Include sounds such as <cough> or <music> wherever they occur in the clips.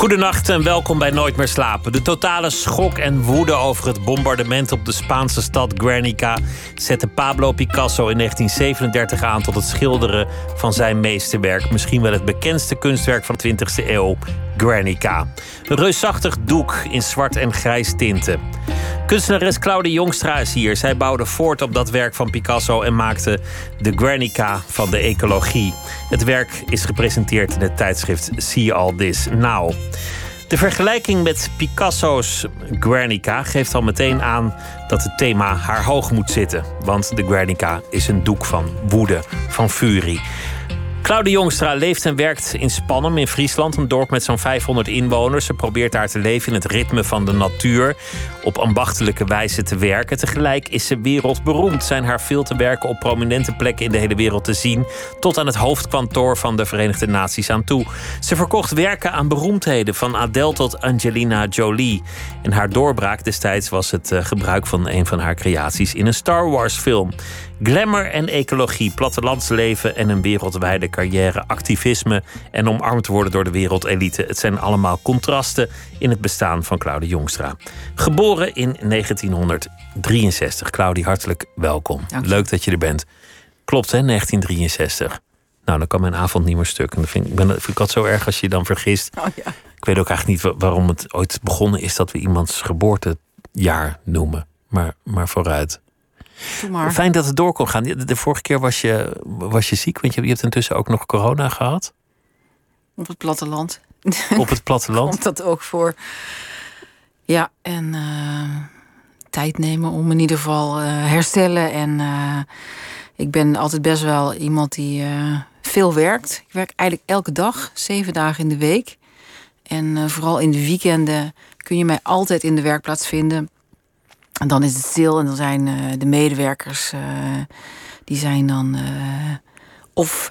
Goedenacht en welkom bij Nooit meer slapen. De totale schok en woede over het bombardement op de Spaanse stad Guernica zette Pablo Picasso in 1937 aan tot het schilderen van zijn meesterwerk, misschien wel het bekendste kunstwerk van de 20e eeuw, Guernica. Een reusachtig doek in zwart en grijs tinten. Kunstenares Claudia Jongstra is hier. Zij bouwde voort op dat werk van Picasso en maakte de Guernica van de ecologie. Het werk is gepresenteerd in het tijdschrift See All This Now. De vergelijking met Picasso's Guernica geeft al meteen aan dat het thema haar hoog moet zitten. Want de Guernica is een doek van woede, van furie. Claudia Jongstra leeft en werkt in Spannem in Friesland, een dorp met zo'n 500 inwoners. Ze probeert daar te leven in het ritme van de natuur, op ambachtelijke wijze te werken. Tegelijk is ze wereldberoemd. Zijn haar veel te werken op prominente plekken in de hele wereld te zien, tot aan het hoofdkantoor van de Verenigde Naties aan toe. Ze verkocht werken aan beroemdheden, van Adele tot Angelina Jolie. En haar doorbraak destijds was het eh, gebruik van een van haar creaties in een Star Wars film. Glamour en ecologie, plattelandsleven en een wereldwijde carrière, activisme en omarmd worden door de wereldelite. Het zijn allemaal contrasten in het bestaan van Claudie Jongstra. Geboren in 1963. Claudie, hartelijk welkom. Leuk dat je er bent. Klopt, hè, 1963. Nou, dan kan mijn avond niet meer stuk. En dat vind ik, ben, vind ik altijd zo erg als je je dan vergist. Oh, ja. Ik weet ook eigenlijk niet waarom het ooit begonnen is dat we iemands geboortejaar noemen. Maar, maar vooruit. Maar. Fijn dat het door kon gaan. De, vorige keer was je, was je ziek, want je, je hebt intussen ook nog corona gehad. Op het platteland. Op het platteland. <laughs> Komt dat ook voor. Ja, en uh, tijd nemen om in ieder geval uh, herstellen. En uh, ik ben altijd best wel iemand die veel werkt. Ik werk eigenlijk elke dag, zeven dagen in de week. En vooral in de weekenden kun je mij altijd in de werkplaats vinden. En dan is het stil en dan zijn uh, de medewerkers, uh, die zijn dan uh, of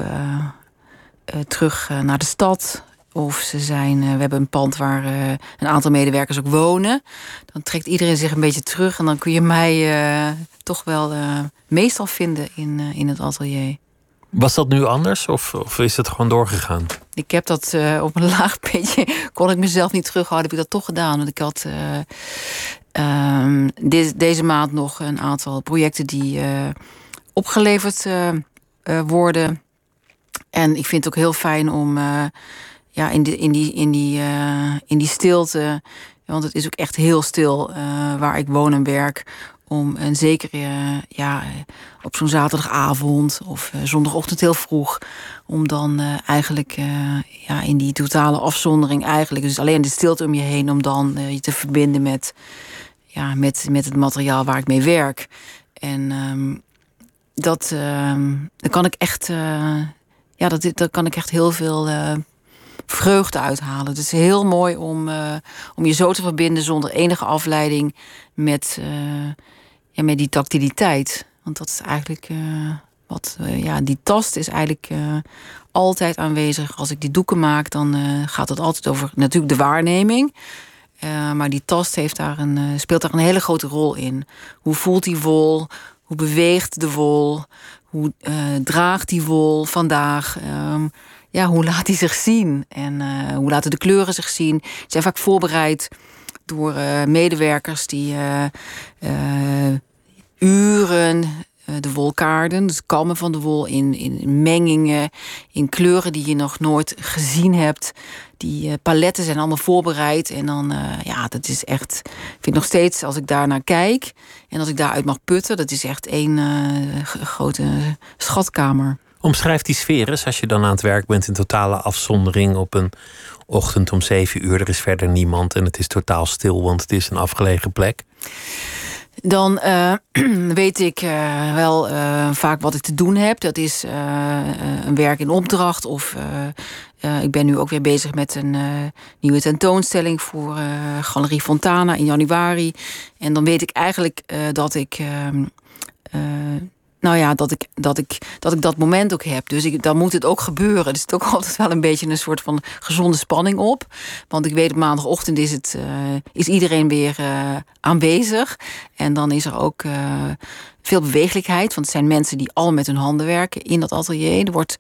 terug naar de stad. Of ze zijn, we hebben een pand waar een aantal medewerkers ook wonen. Dan trekt iedereen zich een beetje terug en dan kun je mij toch wel meestal vinden in, in het atelier. Was dat nu anders of, of is het gewoon doorgegaan? Ik heb dat uh, op een <laughs> laag beetje. kon ik mezelf niet terughouden, heb ik dat toch gedaan. Want ik had uh, de, deze maand nog een aantal projecten die uh, opgeleverd worden. En ik vind het ook heel fijn om ja, in, in, die, in, die, in die stilte. Want het is ook echt heel stil waar ik woon en werk om en zeker ja, op zo'n zaterdagavond of zondagochtend heel vroeg, om dan eigenlijk ja, in die totale afzondering, eigenlijk, dus alleen de stilte om je heen, om dan je te verbinden met, met, met het materiaal waar ik mee werk. En um, dat, um, dan kan ik echt, ja, dat, dat kan ik echt heel veel vreugde uithalen. Het is heel mooi om, uh, om je zo te verbinden zonder enige afleiding met, ja, met die tactiliteit. Want dat is eigenlijk wat, ja, die tast is eigenlijk altijd aanwezig. Als ik die doeken maak, dan gaat het altijd over natuurlijk de waarneming. Maar die tast heeft daar een, speelt daar een hele grote rol in. Hoe voelt die wol? Hoe beweegt de wol? Hoe draagt die wol vandaag? Um, ja, hoe laat hij zich zien? En hoe laten de kleuren zich zien? Ze zijn vaak voorbereid door medewerkers die uren de wolkaarden, dus kammen van de wol in, in mengingen, in kleuren die je nog nooit gezien hebt. Die paletten zijn allemaal voorbereid. En dan, ja, dat is echt. Ik vind nog steeds, als ik daar naar kijk en als ik daaruit mag putten, dat is echt één grote schatkamer. Omschrijf die sfeer eens als je dan aan het werk bent in totale afzondering op een ochtend om zeven uur. Er is verder niemand en het is totaal stil, want het is een afgelegen plek. Dan uh, <clears throat> weet ik uh, wel uh, vaak wat ik te doen heb. Dat is een werk in opdracht. Of ik ben nu ook weer bezig met een nieuwe tentoonstelling voor Galerie Fontana in januari. En dan weet ik eigenlijk dat ik nou ja, dat ik dat, ik, dat ik dat moment ook heb. Dus dan moet het ook gebeuren. Het is ook <laughs> altijd wel een beetje een soort van gezonde spanning op. Want ik weet maandagochtend is, het, uh, is iedereen weer uh, aanwezig. En dan is er ook uh, veel beweeglijkheid. Want het zijn mensen die al met hun handen werken in dat atelier. Er wordt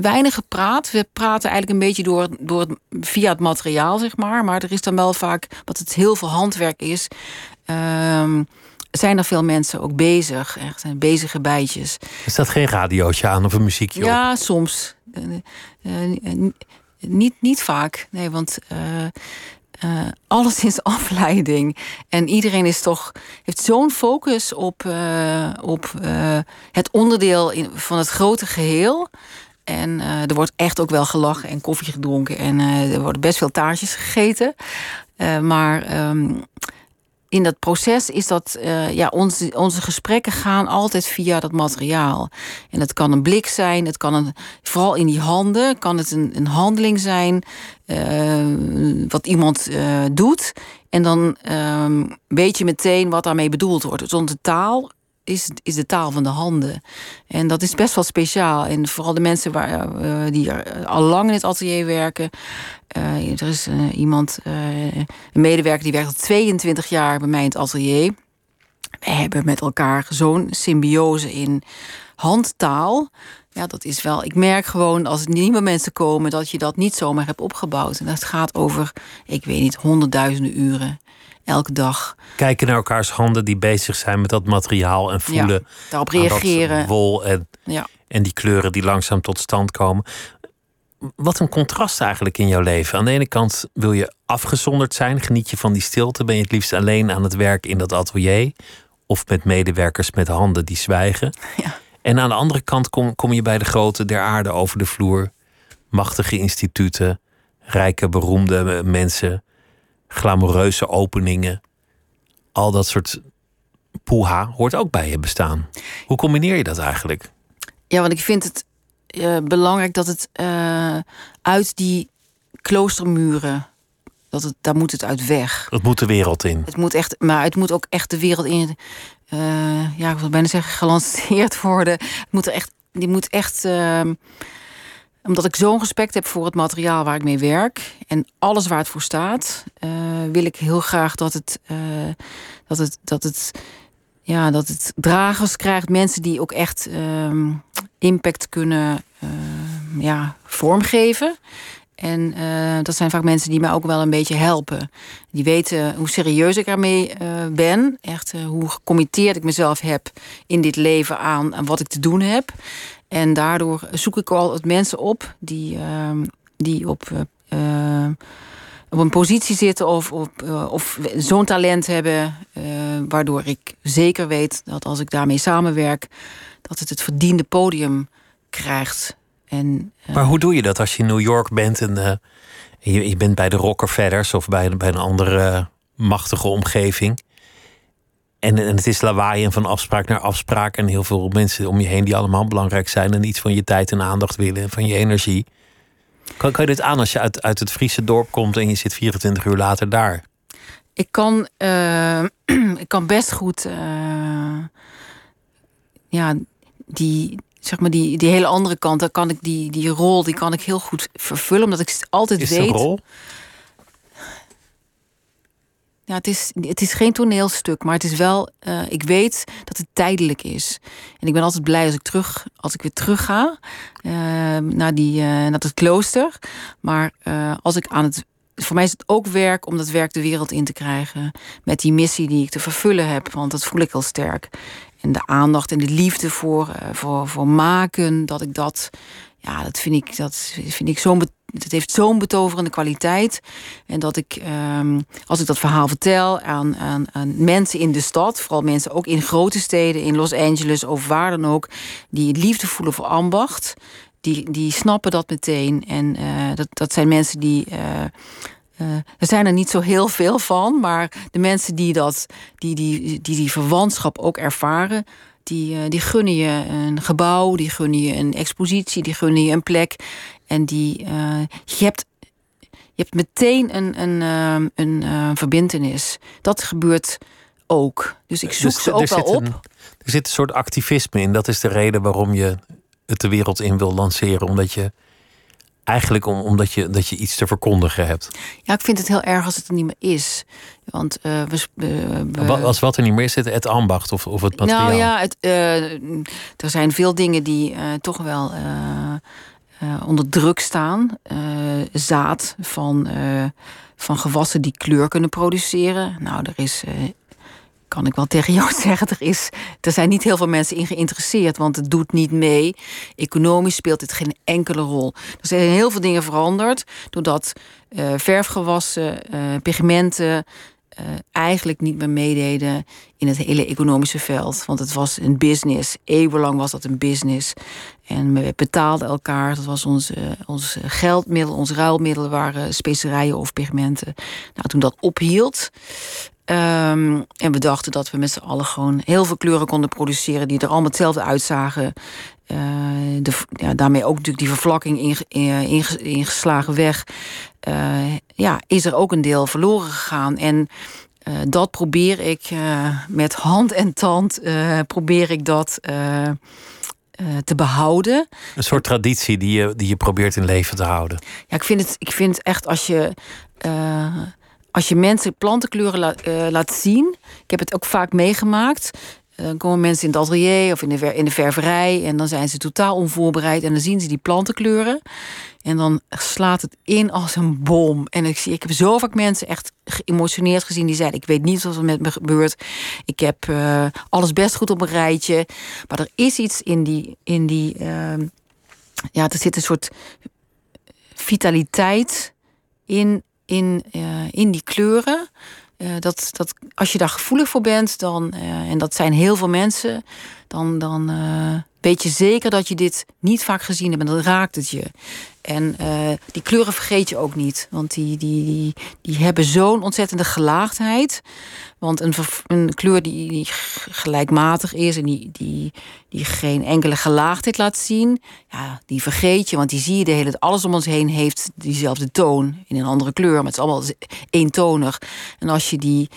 weinig gepraat. We praten eigenlijk een beetje door, door, via het materiaal, zeg maar. Maar er is dan wel vaak, wat het heel veel handwerk is... Ehm, zijn er veel mensen ook bezig. Echt zijn bezige bijtjes. Is dat geen radiootje aan of een muziekje Ja, op? soms. Uh, uh, niet, niet vaak. Nee, want uh, alles is <laughs> afleiding. En iedereen is toch, heeft zo'n focus op, op het onderdeel in, van het grote geheel. En er wordt echt ook wel gelachen en koffie gedronken. En er worden best veel taartjes gegeten. maar um, in dat proces is dat, uh, ja, onze, onze gesprekken gaan altijd via dat materiaal. En het kan een blik zijn, het kan een, vooral in die handen, kan het een, een handeling zijn, uh, wat iemand uh, doet. En dan um, weet je meteen wat daarmee bedoeld wordt. Dus onze taal is, is de taal van de handen. En dat is best wel speciaal. En vooral de mensen waar, uh, die er al lang in het atelier werken. Uh, er is iemand, een medewerker die werkt al 22 jaar bij mij in het atelier. We hebben met elkaar zo'n symbiose in handtaal. Ja, dat is wel. Ik merk gewoon als nieuwe mensen komen dat je dat niet zomaar hebt opgebouwd. En dat gaat over, ik weet niet, honderdduizenden uren elke dag. Kijken naar elkaars handen die bezig zijn met dat materiaal en voelen. Ja, daarop reageren. wol en, ja. en die kleuren die langzaam tot stand komen. Wat een contrast eigenlijk in jouw leven. Aan de ene kant wil je afgezonderd zijn, geniet je van die stilte, ben je het liefst alleen aan het werk in dat atelier of met medewerkers met handen die zwijgen. Ja. En aan de andere kant kom, kom je bij de grote der aarde over de vloer, machtige instituten, rijke, beroemde mensen glamoureuze openingen. Al dat soort poeha hoort ook bij je bestaan. Hoe combineer je dat eigenlijk? Ja, want ik vind het uh, belangrijk dat het uh, uit die kloostermuren. Dat het, daar moet het uit weg. Het moet de wereld in. Het moet echt, maar het moet ook echt de wereld in. Uh, ja, ik wil bijna zeggen, gelanceerd worden. Het moet er echt, die moet echt ehm, omdat ik zo'n respect heb voor het materiaal waar ik mee werk en alles waar het voor staat, uh, wil ik heel graag dat het, uh, dat het, dat het, ja, dat het dragers krijgt, mensen die ook echt uh, impact kunnen ja, vormgeven. En dat zijn vaak mensen die mij ook wel een beetje helpen. Die weten hoe serieus ik ermee ben. Echt hoe gecommitteerd ik mezelf heb in dit leven aan, aan wat ik te doen heb. En daardoor zoek ik al het mensen op die, uh, die op, op een positie zitten of, op, of zo'n talent hebben, waardoor ik zeker weet dat als ik daarmee samenwerk, dat het het verdiende podium krijgt. En, maar hoe doe je dat als je in New York bent en je, je, bent bij de Rockefeller's of bij, bij een andere machtige omgeving? En, en het is lawaai en van afspraak naar afspraak. En heel veel mensen om je heen die allemaal belangrijk zijn. En iets van je tijd en aandacht willen en van je energie. Kan, kan je dit aan als je uit, uit het Friese dorp komt en je zit 24 uur later daar? Ik kan, uh, <clears throat> ik kan best goed. Ja, die, zeg maar die, die hele andere kant, dan kan ik die, die rol die kan ik heel goed vervullen. Omdat ik altijd is weet. Een rol? Ja, het is, het is geen toneelstuk, maar het is wel. Uh, ik weet dat het tijdelijk is. En ik ben altijd blij als ik terug, als ik weer terug ga uh, naar, die, uh, naar het klooster. Maar als ik aan het. Voor mij is het ook werk om dat werk de wereld in te krijgen. Met die missie die ik te vervullen heb. Want dat voel ik heel sterk. En de aandacht en de liefde voor, voor, voor maken, dat ik dat. Ja, dat vind ik, dat vind ik zo'n het heeft zo'n betoverende kwaliteit. En dat ik, um, als ik dat verhaal vertel aan, aan, aan, mensen in de stad, vooral mensen ook in grote steden, in Los Angeles of waar dan ook, die liefde voelen voor ambacht, die, die snappen dat meteen. En uh, dat, dat zijn mensen die. Uh, uh, er zijn er niet zo heel veel van, maar de mensen die dat, die, die, die, die verwantschap ook ervaren, die, die gunnen je een gebouw, die gunnen je een expositie, die gunnen je een plek. En die, uh, je, hebt, je hebt meteen een, een, uh, een uh, verbindenis. Dat gebeurt ook. Dus ik zoek dus, ze ook wel op. Een, Er zit een soort activisme in. Dat is de reden waarom je het de wereld in wil lanceren. Omdat je eigenlijk om, omdat je, dat je iets te verkondigen hebt. Ja, ik vind het heel erg als het er niet meer is. Want uh, we, we, Als wat er niet meer is, het, het ambacht of, of het materiaal? Nou ja, het, uh, er zijn veel dingen die uh, toch wel onder druk staan. zaad van, van gewassen die kleur kunnen produceren. Nou, er is kan ik wel tegen jou <laughs> zeggen, er, is, er zijn niet heel veel mensen in geïnteresseerd, want het doet niet mee. Economisch speelt dit geen enkele rol. Er zijn heel veel dingen veranderd, doordat uh, verfgewassen, uh, pigmenten uh, eigenlijk niet meer meededen in het hele economische veld. Want het was een business. Eeuwenlang was dat een business. En we betaalden elkaar. Dat was ons, ons geldmiddel, ons ruilmiddel waren specerijen of pigmenten. Nou, toen dat ophield, Um, en we dachten dat we met z'n allen gewoon heel veel kleuren konden produceren die er allemaal hetzelfde uitzagen. Uh, de, ja, daarmee ook natuurlijk die vervlakking inge, ingeslagen weg. Uh, ja, is er ook een deel verloren gegaan. En uh, dat probeer ik met hand en tand probeer ik dat te behouden. Een soort traditie die je, die je probeert in leven te houden. Ja, ik vind het, ik vind echt als je als je mensen plantenkleuren uh, laat zien. Ik heb het ook vaak meegemaakt. Eh, dan komen mensen in het atelier of in de, in de ververij. En dan zijn ze totaal onvoorbereid. En dan zien ze die plantenkleuren. En dan slaat het in als een bom. En ik, zie, ik heb zo vaak mensen echt geëmotioneerd gezien. Die zeiden, ik weet niet wat er met me gebeurt. Ik heb uh, alles best goed op een rijtje. Maar er is iets in die... In die uh, ja, er zit een soort vitaliteit in in, uh, in die kleuren. Uh, dat, dat als je daar gevoelig voor bent, dan, uh, en dat zijn heel veel mensen, dan, dan weet je zeker dat je dit niet vaak gezien hebt en dan raakt het je. En uh, die kleuren vergeet je ook niet. Want die, die, die, die hebben zo'n ontzettende gelaagdheid. Want een, een kleur die, die, gelijkmatig is en die, die, die geen enkele gelaagdheid laat zien, ja, die vergeet je. Want die zie je de hele. Alles om ons heen heeft diezelfde toon in een andere kleur. Maar het is allemaal eentonig. En als je die,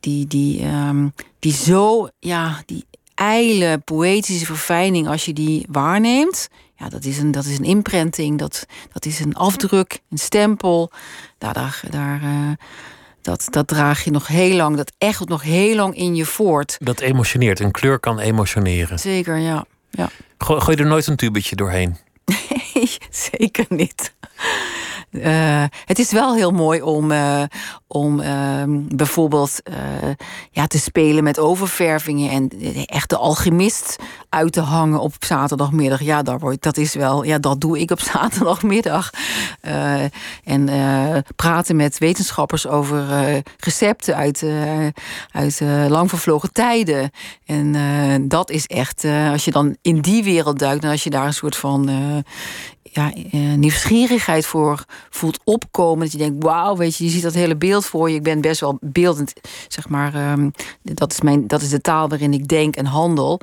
die, die, um, die zo, ja, die ijle poëtische verfijning, als je die waarneemt, ja, dat is een, dat is een imprinting, dat, dat is een afdruk, een stempel. Daar, daar, daar, uh, dat, dat draag je nog heel lang, dat echt nog heel lang in je voort. Dat emotioneert, een kleur kan emotioneren. Zeker, ja. ja. Gooi, gooi er nooit een tubetje doorheen? <laughs> Nee, zeker niet. Uh, het is wel heel mooi om, uh, om uh, bijvoorbeeld ja, te spelen met oververvingen en echt de alchemist uit te hangen op zaterdagmiddag. Ja, daar word, dat is wel, ja, dat doe ik op <laughs> zaterdagmiddag. en praten met wetenschappers over recepten uit, uit lang vervlogen tijden. En dat is echt, als je dan in die wereld duikt en als je daar een soort van ja, uh, nieuwsgierigheid voor voelt opkomen. Dat je denkt, wauw, weet je, je ziet dat hele beeld voor je. Ik ben best wel beeldend, zeg maar. Um, dat, is mijn, dat is de taal waarin ik denk en handel.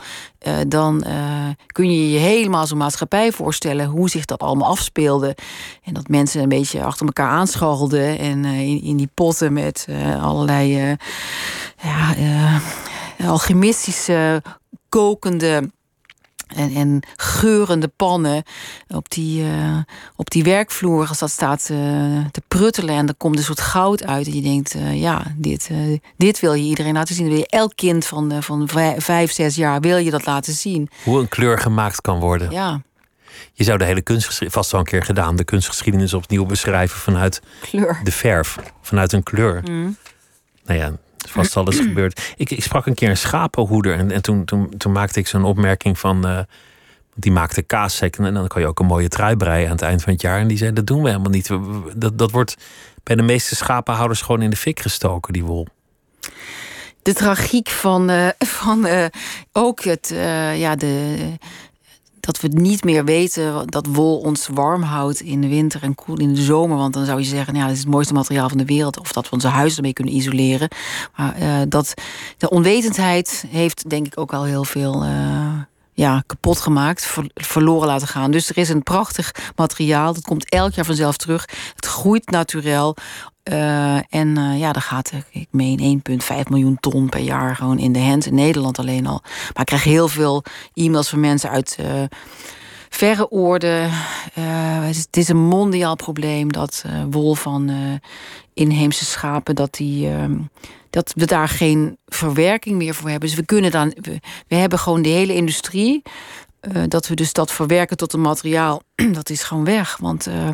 Uh, dan uh, kun je je helemaal zo'n maatschappij voorstellen hoe zich dat allemaal afspeelde. En dat mensen een beetje achter elkaar aanscharrelden. En in, in, die potten met allerlei ja, alchemistische kokende en, en geurende pannen op die, uh, op die werkvloer, als dat staat uh, te pruttelen en er komt een soort goud uit. En je denkt, uh, ja, dit, dit wil je iedereen laten zien. wil je elk kind van, van vijf, zes jaar wil je dat laten zien. Hoe een kleur gemaakt kan worden. Ja. Je zou de hele kunstgeschiedenis, vast al een keer gedaan, de kunstgeschiedenis opnieuw beschrijven vanuit kleur. de verf, vanuit een kleur. Mm. Nou ja, vast alles <clears throat> gebeurd. Ik, ik sprak een keer een schapenhoeder en, en toen, toen, toen maakte ik zo'n opmerking van. Uh, die maakte kaassekken en dan kan je ook een mooie trui breien aan het eind van het jaar. En die zei: Dat doen we helemaal niet. Dat, dat wordt bij de meeste schapenhouders gewoon in de fik gestoken, die wol. De tragiek van, uh, <laughs> van uh, ook het, ja, de, dat we niet meer weten dat wol ons warm houdt in de winter en koel in de zomer. Want dan zou je zeggen, nou ja, dat is het mooiste materiaal van de wereld. Of dat we onze huizen ermee kunnen isoleren. Maar uh, dat, de onwetendheid heeft denk ik ook al heel veel uh, ja, kapot gemaakt, verloren laten gaan. Dus er is een prachtig materiaal. Dat komt elk jaar vanzelf terug. Het groeit natuurlijk. Uh, en uh, ja, daar gaat, ik meen, 1,5 miljoen ton per jaar gewoon in de hand. In Nederland alleen al. Maar ik krijg heel veel e-mails van mensen uit verre oorden. Is, het, is, een mondiaal probleem dat wol van inheemse schapen... dat die ehm, dat we daar geen verwerking meer voor hebben. Dus we kunnen dan, we, hebben gewoon de hele industrie. Dat we dus dat verwerken tot een materiaal, <clears throat> dat is gewoon weg. Want uh,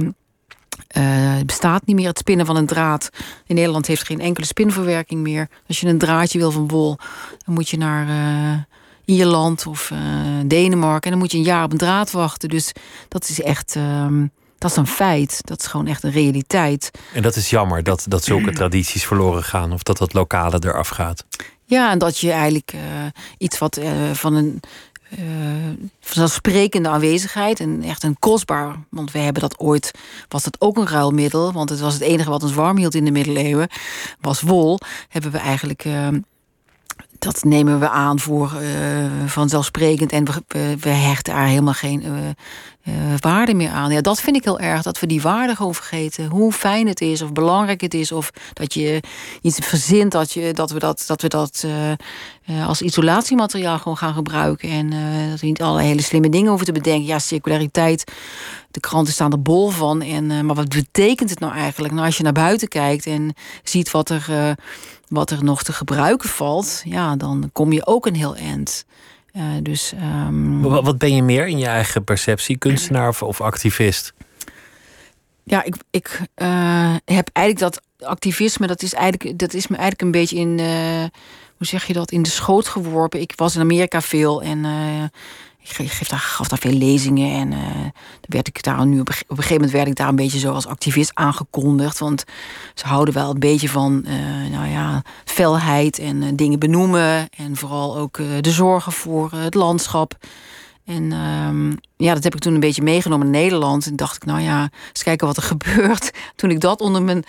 het bestaat niet meer het spinnen van een draad. In Nederland heeft geen enkele spinverwerking meer. Als je een draadje wil van wol, dan moet je naar Ierland of Denemarken. En dan moet je een jaar op een draad wachten. Dus dat is echt. Ehm, dat is een feit. Dat is gewoon echt een realiteit. En dat is jammer dat, dat zulke tradities verloren gaan of dat dat lokale eraf gaat. Ja, en dat je eigenlijk uh, iets wat uh, van een uh, vanzelfsprekende aanwezigheid en echt een kostbaar, want we hebben dat ooit, was dat ook een ruilmiddel, want het was het enige wat ons warm hield in de middeleeuwen, was wol, hebben we eigenlijk dat nemen we aan voor uh, vanzelfsprekend. En we, we, hechten daar helemaal geen uh, uh, waarde meer aan. Ja, dat vind ik heel erg, dat we die waarde gewoon vergeten. Hoe fijn het is, of belangrijk het is, of dat je iets verzint dat, je, dat we dat, dat, we dat als isolatiemateriaal gewoon gaan gebruiken. En dat we niet alle hele slimme dingen hoeven te bedenken. Ja, circulariteit, de kranten staan er bol van. En, maar wat betekent het nou eigenlijk? Nou, als je naar buiten kijkt en ziet wat er wat er nog te gebruiken valt, ja, dan kom je ook een heel eind. Uh, dus, um... Wat ben je meer in je eigen perceptie, kunstenaar of, of activist? Ja, ik, ik uh, heb eigenlijk dat activisme, dat is, eigenlijk, dat is me eigenlijk een beetje in, uh, hoe zeg je dat, in de schoot geworpen. Ik was in Amerika veel en ik daar, gaf daar veel lezingen en uh, werd ik daar nu op, een gegeven moment werd ik daar een beetje zo als activist aangekondigd. Want ze houden wel een beetje van uh, nou ja, felheid en uh, dingen benoemen. En vooral ook de zorgen voor het landschap. En um, ja, dat heb ik toen een beetje meegenomen in Nederland. En dacht ik, nou ja, eens kijken wat er <laughs> gebeurt. Toen ik dat onder mijn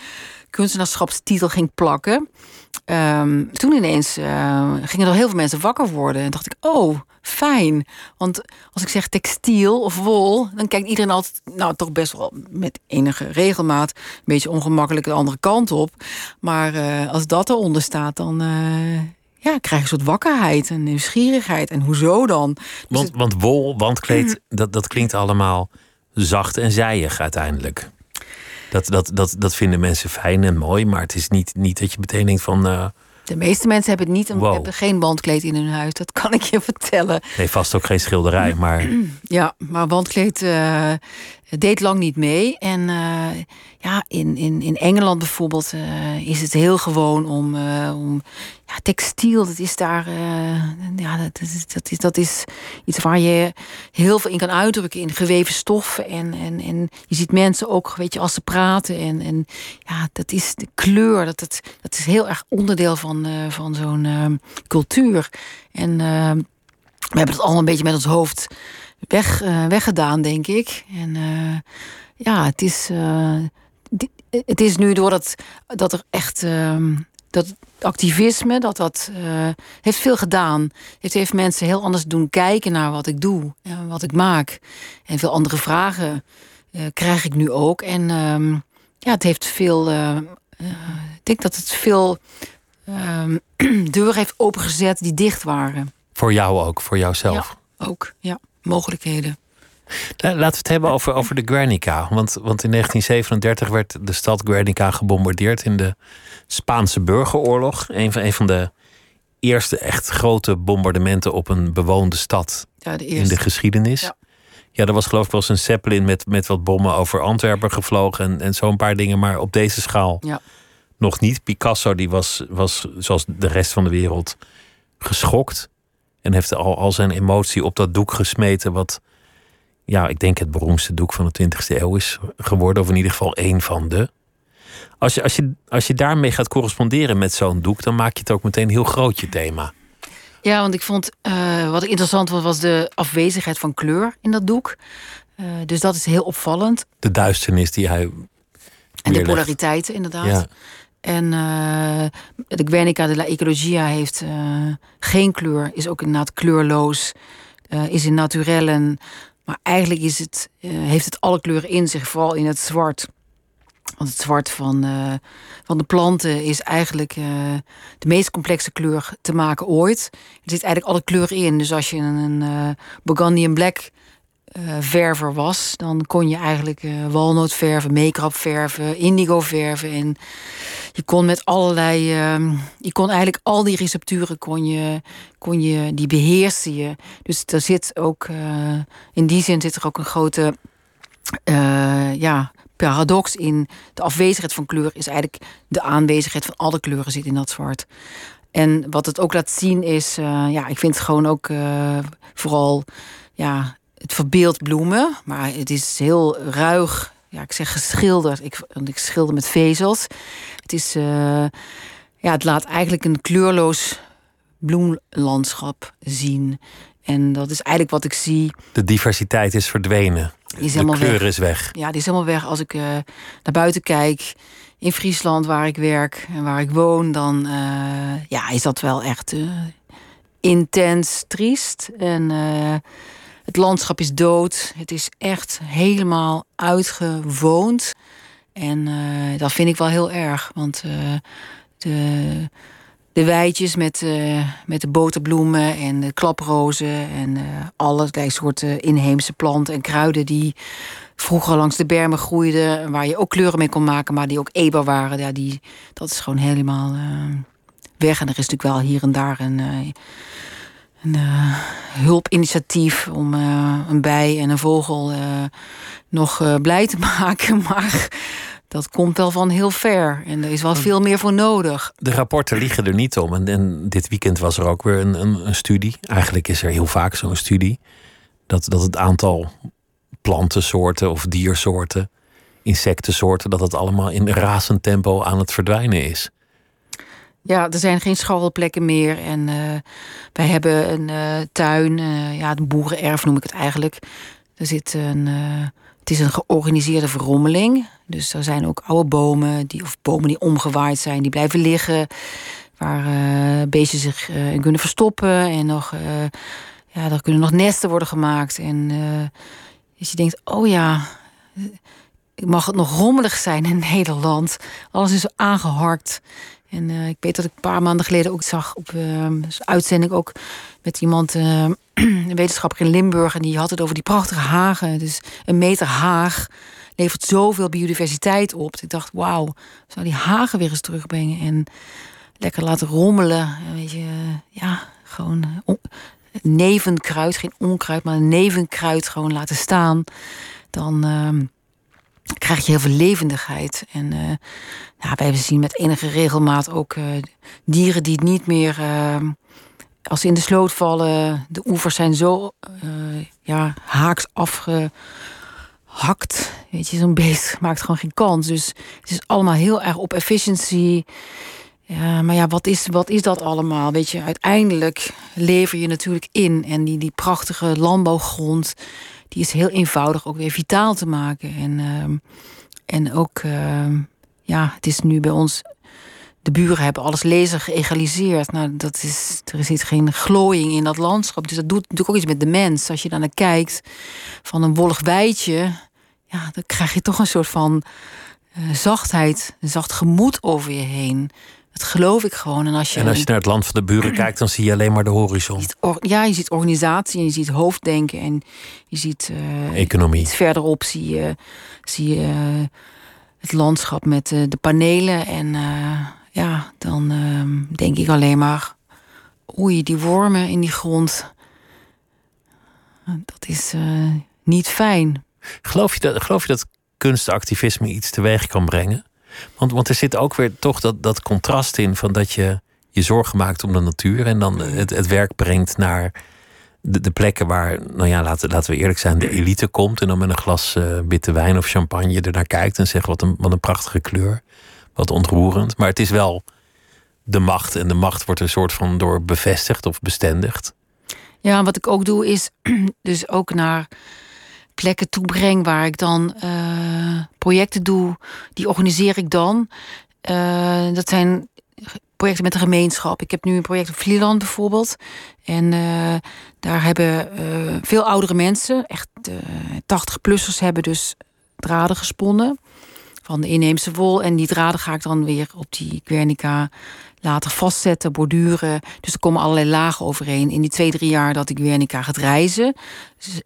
kunstenaarschapstitel ging plakken. Um, toen ineens uh, gingen er heel veel mensen wakker worden. En dacht ik, oh, fijn. Want als ik zeg textiel of wol, dan kijkt iedereen altijd, nou toch best wel met enige regelmaat, een beetje ongemakkelijk de andere kant op. Maar uh, als dat eronder staat, dan. Uh, ja, krijg je een soort wakkerheid en nieuwsgierigheid. En hoezo dan? Dus want, want wol, wandkleed, dat, dat klinkt allemaal zacht en zijig uiteindelijk. Dat, dat, dat, dat vinden mensen fijn en mooi, maar het is niet, niet dat je meteen denkt van. Uh, de meeste mensen hebben, niet een, hebben geen wandkleed in hun huis, dat kan ik je vertellen. Nee, vast ook geen schilderij, maar. <clears throat> Ja, maar wandkleed uh, deed lang niet mee. En uh, ja, in, in, in Engeland bijvoorbeeld uh, is het heel gewoon om, om ja, textiel, dat is daar, ja, dat is, dat, is, dat is iets waar je heel veel in kan uitdrukken in geweven stoffen. En, en, en je ziet mensen ook, weet je, als ze praten. En, en ja, dat is de kleur, dat, dat, dat is heel erg onderdeel van, van zo'n cultuur. En we hebben het allemaal een beetje met ons hoofd weg, uh, weggedaan, denk ik. En uh, ja, het is, uh, het is nu doordat dat er echt ehm, dat activisme, dat dat heeft veel gedaan. Het heeft mensen heel anders doen kijken naar wat ik doe en wat ik maak. En veel andere vragen krijg ik nu ook. En ehm, ja, het heeft veel. ik denk dat het veel ehm, <clears throat> deuren heeft opengezet die dicht waren. Voor jou ook, voor jouzelf. Ja, ook, ja mogelijkheden. Laten we het hebben over, over de Guernica. Want, want in 1937 werd de stad Guernica gebombardeerd in de Spaanse burgeroorlog. Een van, een van de eerste echt grote bombardementen op een bewoonde stad ja, de in de geschiedenis. Ja. ja, er was geloof ik wel eens een Zeppelin met, met wat bommen over Antwerpen gevlogen en, en zo'n paar dingen, maar op deze schaal ja. nog niet. Picasso die was, was, zoals de rest van de wereld, geschokt. En heeft al, al zijn emotie op dat doek gesmeten. Wat, ja, ik denk het beroemdste doek van de 20e eeuw is geworden. Of in ieder geval één van de. Als je, als je, als je daarmee gaat corresponderen met zo'n doek, dan maak je het ook meteen heel groot, je thema. Ja, want ik vond uh, wat interessant was, was de afwezigheid van kleur in dat doek. Uh, dus dat is heel opvallend. De duisternis die hij. En de polariteiten, inderdaad. Ja. En uh, de Guernica de la Ecologia heeft uh, geen kleur, is ook inderdaad kleurloos. is in naturellen. Maar eigenlijk is het, heeft het alle kleuren in zich, vooral in het zwart. Want het zwart van, van de planten is eigenlijk de meest complexe kleur te maken ooit. Er zit eigenlijk alle kleuren in. Dus als je een, een uh, Burgundian Black verver was, dan kon je eigenlijk walnoot verven, make-up verven, indigo verven. En je kon met allerlei. Ehm, je kon eigenlijk al die recepturen kon je, kon je, die beheerste je. Dus er zit ook. in die zin zit er ook een grote. ja, paradox in de afwezigheid van kleur is eigenlijk de aanwezigheid van alle kleuren zit in dat zwart. En wat het ook laat zien is, uh, ja, ik vind het gewoon ook uh, vooral, ja, het verbeeld bloemen, maar het is heel ruig. Ja, ik zeg geschilderd. Ik, ik schilder met vezels. Het is, uh, ja, het laat eigenlijk een kleurloos bloemlandschap zien. En dat is eigenlijk wat ik zie. De diversiteit is verdwenen. Die is de kleur is weg. Ja, die is helemaal weg. Als ik uh, naar buiten kijk, in Friesland waar ik werk en waar ik woon, dan uh, ja, is dat wel echt intens triest. En het landschap is dood. Het is echt helemaal uitgewoond. En dat vind ik wel heel erg. Want de de weidjes met, uh, met de boterbloemen en de klaprozen en allerlei soorten inheemse planten en kruiden die vroeger langs de bermen groeiden, waar je ook kleuren mee kon maken, maar die ook eber waren. Ja, die, dat is gewoon helemaal weg. En er is natuurlijk wel hier en daar een, een hulpinitiatief om een bij en een vogel nog blij te <laughs> maken. Maar dat komt wel van heel ver. En er is wel veel meer voor nodig. De rapporten liegen er niet om. En, en dit weekend was er ook weer een, een, een studie. Eigenlijk is er heel vaak zo'n studie. Dat, dat het aantal plantensoorten of diersoorten, insectensoorten, dat het allemaal in razend tempo aan het verdwijnen is. Ja, er zijn geen scharrelplekken meer. En uh, wij hebben een uh, tuin, uh, ja, een boerenerf noem ik het eigenlijk. Er zit een het is een georganiseerde verrommeling. Dus er zijn ook oude bomen, die, of bomen die omgewaaid zijn, die blijven liggen. Waar beesten zich in kunnen verstoppen. En nog, ja, er kunnen nog nesten worden gemaakt. En dus je denkt, oh ja, mag het nog rommelig zijn in <laughs> Nederland? Alles is aangeharkt. En ik weet dat ik een paar maanden geleden ook zag op uitzending ook met iemand <clears throat> een wetenschapper in Limburg en die had het over die prachtige hagen. Dus een meter haag levert zoveel biodiversiteit op. Ik dacht, wauw, zou die hagen weer eens terugbrengen en lekker laten rommelen. Weet je, ja, gewoon uh, nevenkruid, geen onkruid, maar een nevenkruid gewoon laten staan. Dan uh, krijg je heel veel levendigheid. En uh, nou, wij zien met enige regelmaat ook uh, dieren die niet meer ehm, als ze in de sloot vallen, de oevers zijn zo ja, haaks afgehakt. Weet je, zo'n beest <laughs> maakt gewoon geen kans. Dus het is allemaal heel erg op efficiency. Ja, maar ja, wat is, wat is dat allemaal? Weet je, uiteindelijk lever je natuurlijk in. En die, die prachtige landbouwgrond, die is heel eenvoudig ook weer vitaal te maken. En, uh, en ook, uh, ja, het is nu bij ons de buren hebben alles lezer geëgaliseerd. Nou, dat is, er is geen glooiing in dat landschap. Dus dat doet natuurlijk ook iets met de mens. Als je dan naar kijkt van een wollig weidje, ja, dan krijg je toch een soort van uh, zachtheid, een zacht gemoed over je heen. Dat geloof ik gewoon. En als je, en als je naar het land van de buren kijkt, dan zie je alleen maar de horizon. Ja, je ziet organisatie en je ziet hoofddenken en je ziet uh, economie. Verderop zie je, zie je uh, het landschap met uh, de panelen en ja, dan uh, denk ik alleen maar, oei, die wormen in die grond, dat is niet fijn. Geloof je, dat, geloof je dat kunstactivisme iets teweeg kan brengen? Want, want er zit ook weer toch dat, dat contrast in van dat je je zorgen maakt om de natuur en dan het, het werk brengt naar de, de plekken waar, nou ja, laten, laten we eerlijk zijn, de elite komt en dan met een glas uh, witte wijn of champagne er naar kijkt en zegt wat een, wat een prachtige kleur wat ontroerend. Maar het is wel de macht. En de macht wordt een soort van door bevestigd of bestendigd. Ja, wat ik ook doe is <clears throat> dus ook naar plekken toe breng waar ik dan uh, projecten doe. Die organiseer ik dan. Uh, dat zijn projecten met de gemeenschap. Ik heb nu een project op Vlieland bijvoorbeeld. En daar hebben veel oudere mensen, echt 80-plussers, hebben dus draden gesponnen van de inheemse wol. En die draden ga ik dan weer op die Guernica laten vastzetten, borduren. Dus er komen allerlei lagen overheen. In die twee, drie jaar dat ik Guernica gaat reizen...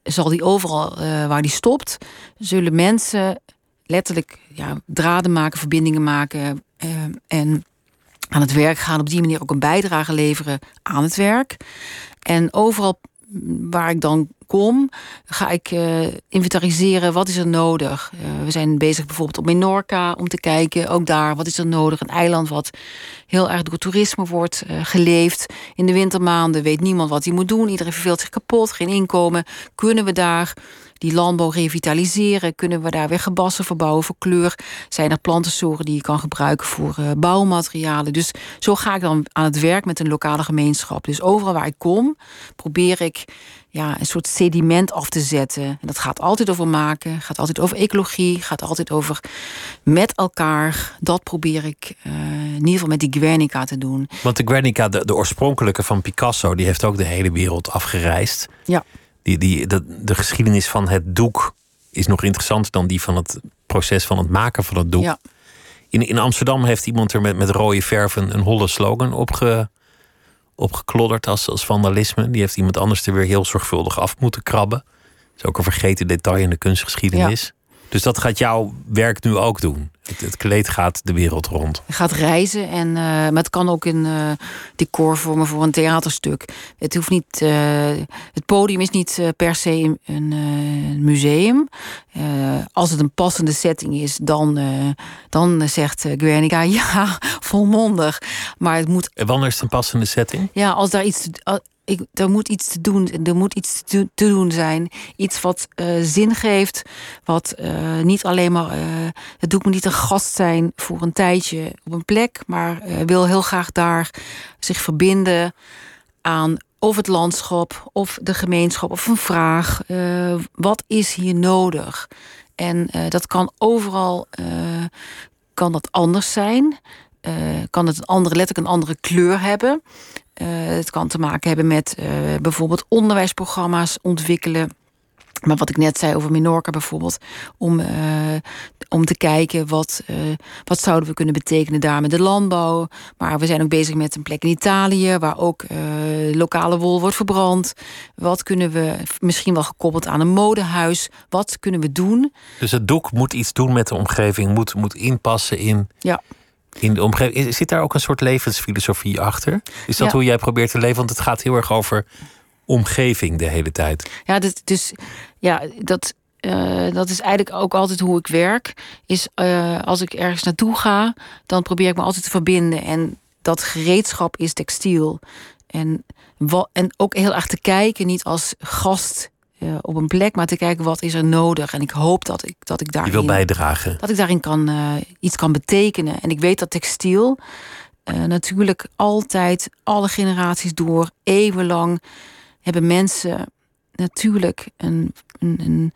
zal die overal uh, waar die stopt... zullen mensen letterlijk ja, draden maken, verbindingen maken... Uh, en aan het werk gaan. Op die manier ook een bijdrage leveren aan het werk. En overal waar ik dan kom, ga ik uh, inventariseren wat is er nodig. Uh, we zijn bezig bijvoorbeeld op Menorca om te kijken, ook daar, wat is er nodig. Een eiland wat heel erg door toerisme wordt uh, geleefd. In de wintermaanden weet niemand wat hij moet doen. Iedereen verveelt zich kapot, geen inkomen. Kunnen we daar die landbouw revitaliseren? Kunnen we daar weer gebassen verbouwen voor kleur? Zijn er plantensoorten die je kan gebruiken voor uh, bouwmaterialen? Dus zo ga ik dan aan het werk met een lokale gemeenschap. Dus overal waar ik kom, probeer ik ja, een soort sediment af te zetten. En dat gaat altijd over maken, gaat altijd over ecologie, gaat altijd over met elkaar. Dat probeer ik uh, in ieder geval met die Guernica te doen. Want de Guernica, de, de oorspronkelijke van Picasso, die heeft ook de hele wereld afgereisd. Ja. Die, die, de, de geschiedenis van het doek is nog interessanter dan die van het proces van het maken van het doek. Ja. In, in Amsterdam heeft iemand er met, met rode verf een, een holle slogan opge, opgeklodderd als, als vandalisme. Die heeft iemand anders er weer heel zorgvuldig af moeten krabben. Dat is ook een vergeten detail in de kunstgeschiedenis. Dus dat gaat jouw werk nu ook doen. Het, het kleed gaat de wereld rond. Het gaat reizen, en, uh, maar het kan ook een uh, decor vormen voor een theaterstuk. Het, hoeft niet, uh, het podium is niet per se een, museum. als het een passende setting is, dan, dan zegt Guernica <laughs> ja, volmondig. Maar het moet. Wanneer is het een passende setting? Ja, als daar iets er moet iets te doen, er moet iets te, doen zijn. Iets wat uh, zin geeft. Wat uh, niet alleen maar. Uh, het doet me niet een gast zijn voor een tijdje op een plek. Maar wil heel graag daar zich verbinden aan of het landschap, of de gemeenschap, of een vraag. wat is hier nodig? En dat kan overal kan dat anders zijn. kan het een andere, letterlijk een andere kleur hebben. Uh, het kan te maken hebben met uh, bijvoorbeeld onderwijsprogramma's ontwikkelen. Maar wat ik net zei over Minorca bijvoorbeeld, om, uh, om te kijken wat, wat zouden we kunnen betekenen daar met de landbouw. Maar we zijn ook bezig met een plek in Italië waar ook lokale wol wordt verbrand. Wat kunnen we, misschien wel gekoppeld aan een modehuis, wat kunnen we doen? Dus het doek moet iets doen met de omgeving, moet, moet inpassen in. Ja in de omgeving. Zit daar ook een soort levensfilosofie achter? Is dat hoe jij probeert te leven? Want het gaat heel erg over omgeving de hele tijd. Ja, dus, dus ja, dat, uh, dat is eigenlijk ook altijd hoe ik werk. Is uh, als ik ergens naartoe ga, dan probeer ik me altijd te verbinden. En dat gereedschap is textiel. En, en ook heel erg te kijken, niet als gast uh, op een plek, maar te kijken wat is er nodig. En ik hoop dat ik, dat ik daarin... Je wil bijdragen. Dat ik daarin kan, uh, iets kan betekenen. En ik weet dat textiel uh, natuurlijk altijd, alle generaties door, eeuwenlang... hebben mensen natuurlijk een, een, een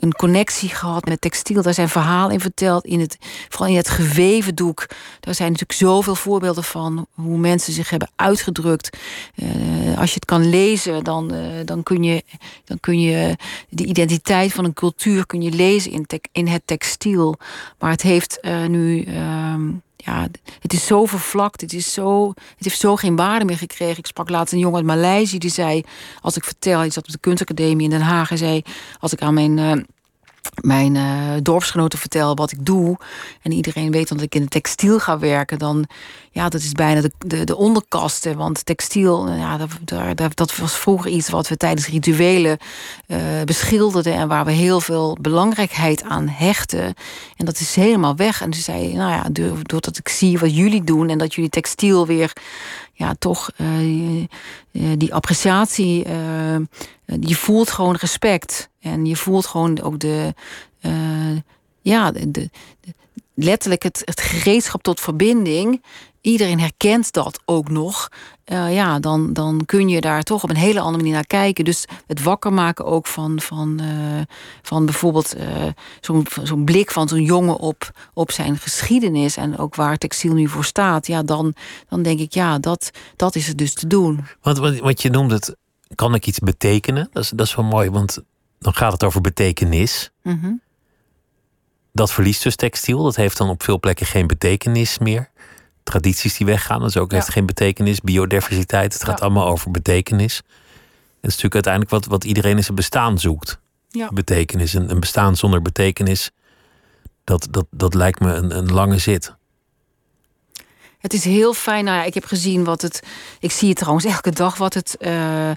een connectie gehad met textiel. Daar zijn verhalen in verteld. In het, vooral in het geweven doek. Daar zijn natuurlijk zoveel voorbeelden van hoe mensen zich hebben uitgedrukt. Uh, als je het kan lezen, dan, uh, dan, kun je, dan kun je de identiteit van een cultuur kun je lezen in, in het textiel. Maar het heeft uh, nu. Ehm, ja, het is zo vervlakt. Het, is zo, het heeft zo geen waarde meer gekregen. Ik sprak laatst een jongen uit Maleisië die zei... als ik vertel, hij zat op de kunstacademie in Den Haag... en zei, als ik aan mijn... Uh, mijn uh, dorpsgenoten vertel wat ik doe en iedereen weet dat ik in de textiel ga werken, dan ja, dat is bijna de, de, de onderkasten. Want textiel, ja, dat, dat, was vroeger iets wat we tijdens rituelen uh, beschilderden en waar we heel veel belangrijkheid aan hechten. En dat is helemaal weg. En ze zei, nou ja, doordat ik zie wat jullie doen en dat jullie textiel weer ja, toch die appreciatie. Je voelt gewoon respect. En je voelt gewoon ook de. ja, de, letterlijk het, het gereedschap tot verbinding. iedereen herkent dat ook nog. Uh, ja, dan, dan kun je daar toch op een hele andere manier naar kijken. Dus het wakker maken ook van, van, uh, van bijvoorbeeld zo'n zo'n blik van zo'n jongen op, op zijn geschiedenis en ook waar textiel nu voor staat. Ja, dan, dan denk ik, ja, dat, dat is het dus te doen. Want wat, wat je noemt het, kan ik iets betekenen? Dat is, dat is wel mooi, want dan gaat het over betekenis. Mm -hmm. Dat verliest dus textiel. Dat heeft dan op veel plekken geen betekenis meer tradities die weggaan. Dat is ook, heeft geen betekenis. Biodiversiteit, het gaat allemaal over betekenis. Het is natuurlijk uiteindelijk wat, wat iedereen in zijn bestaan zoekt. Ja. Betekenis. Een, een bestaan zonder betekenis, dat, dat, dat lijkt me een, een lange zit. Het is heel fijn. Nou ja, ik heb gezien wat het. Ik zie het trouwens elke dag wat het, uh,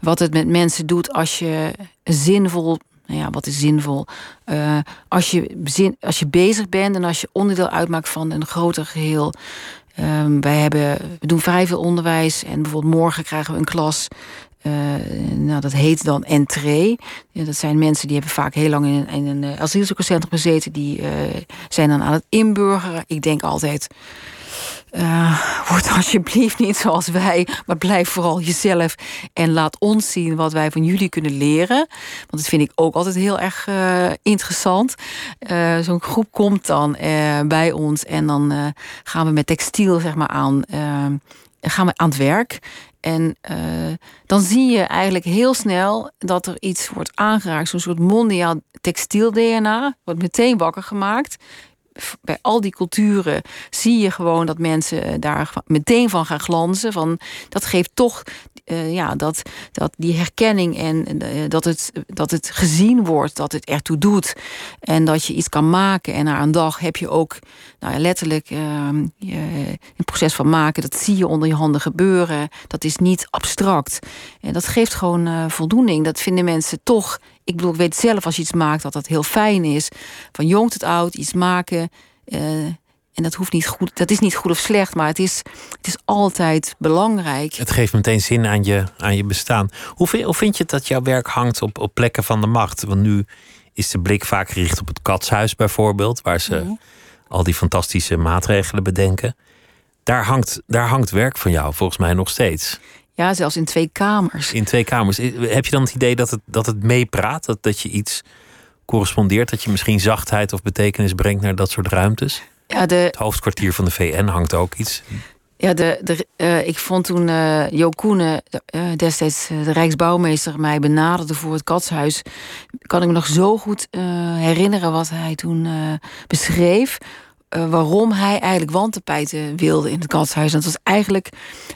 wat het met mensen doet als je zinvol. Nou ja, wat is zinvol? Uh, als, je als je bezig bent en als je onderdeel uitmaakt van een groter geheel. Um, wij hebben, we doen vrij veel onderwijs en bijvoorbeeld morgen krijgen we een klas. Uh, nou, dat heet dan entree. Ja, dat zijn mensen die hebben vaak heel lang in, een asielzoekerscentrum gezeten. Die zijn dan aan het inburgeren. Ik denk altijd. Uh, word <laughs> alsjeblieft niet zoals wij, maar blijf vooral jezelf en laat ons zien wat wij van jullie kunnen leren. Want dat vind ik ook altijd heel erg uh, interessant. Uh, Zo'n groep komt dan bij ons en dan gaan we met textiel zeg maar aan, gaan we aan het werk. En dan zie je eigenlijk heel snel dat er iets wordt aangeraakt, zo'n soort mondiaal textiel-DNA, wordt meteen wakker gemaakt bij al die culturen zie je gewoon dat mensen daar meteen van gaan glanzen. Van, dat geeft toch uh, ja, dat, dat die herkenning en uh, dat, het, dat het gezien wordt, dat het ertoe doet. En dat je iets kan maken. En na een dag heb je ook nou, letterlijk je, een proces van maken. Dat zie je onder je handen gebeuren. Dat is niet abstract. En dat geeft gewoon voldoening. Dat vinden mensen toch ik bedoel, ik weet zelf als je iets maakt dat dat heel fijn is. Van jong tot oud, iets maken. Uh, en dat, hoeft niet goed, dat is niet goed of slecht, maar het is, het is altijd belangrijk. Het geeft meteen zin aan je, aan je bestaan. Hoe vind, hoe vind je dat jouw werk hangt op, op plekken van de macht? Want nu is de blik vaak gericht op het katshuis bijvoorbeeld, waar ze ja. al die fantastische maatregelen bedenken. Daar hangt, daar hangt werk van jou volgens mij nog steeds. Ja, zelfs in twee kamers. In twee kamers. Heb je dan het idee dat het, dat het meepraat? Dat, dat je iets correspondeert? Dat je misschien zachtheid of betekenis brengt naar dat soort ruimtes? Ja, de... Het hoofdkwartier van de VN hangt ook iets. Ja, de, de, uh, ik vond toen uh, Jo Koenen, uh, destijds de Rijksbouwmeester, mij benaderde voor het katshuis. Kan ik me nog zo goed herinneren wat hij toen beschreef. Waarom hij eigenlijk wandtapijten wilde in het katshuis. Dat was eigenlijk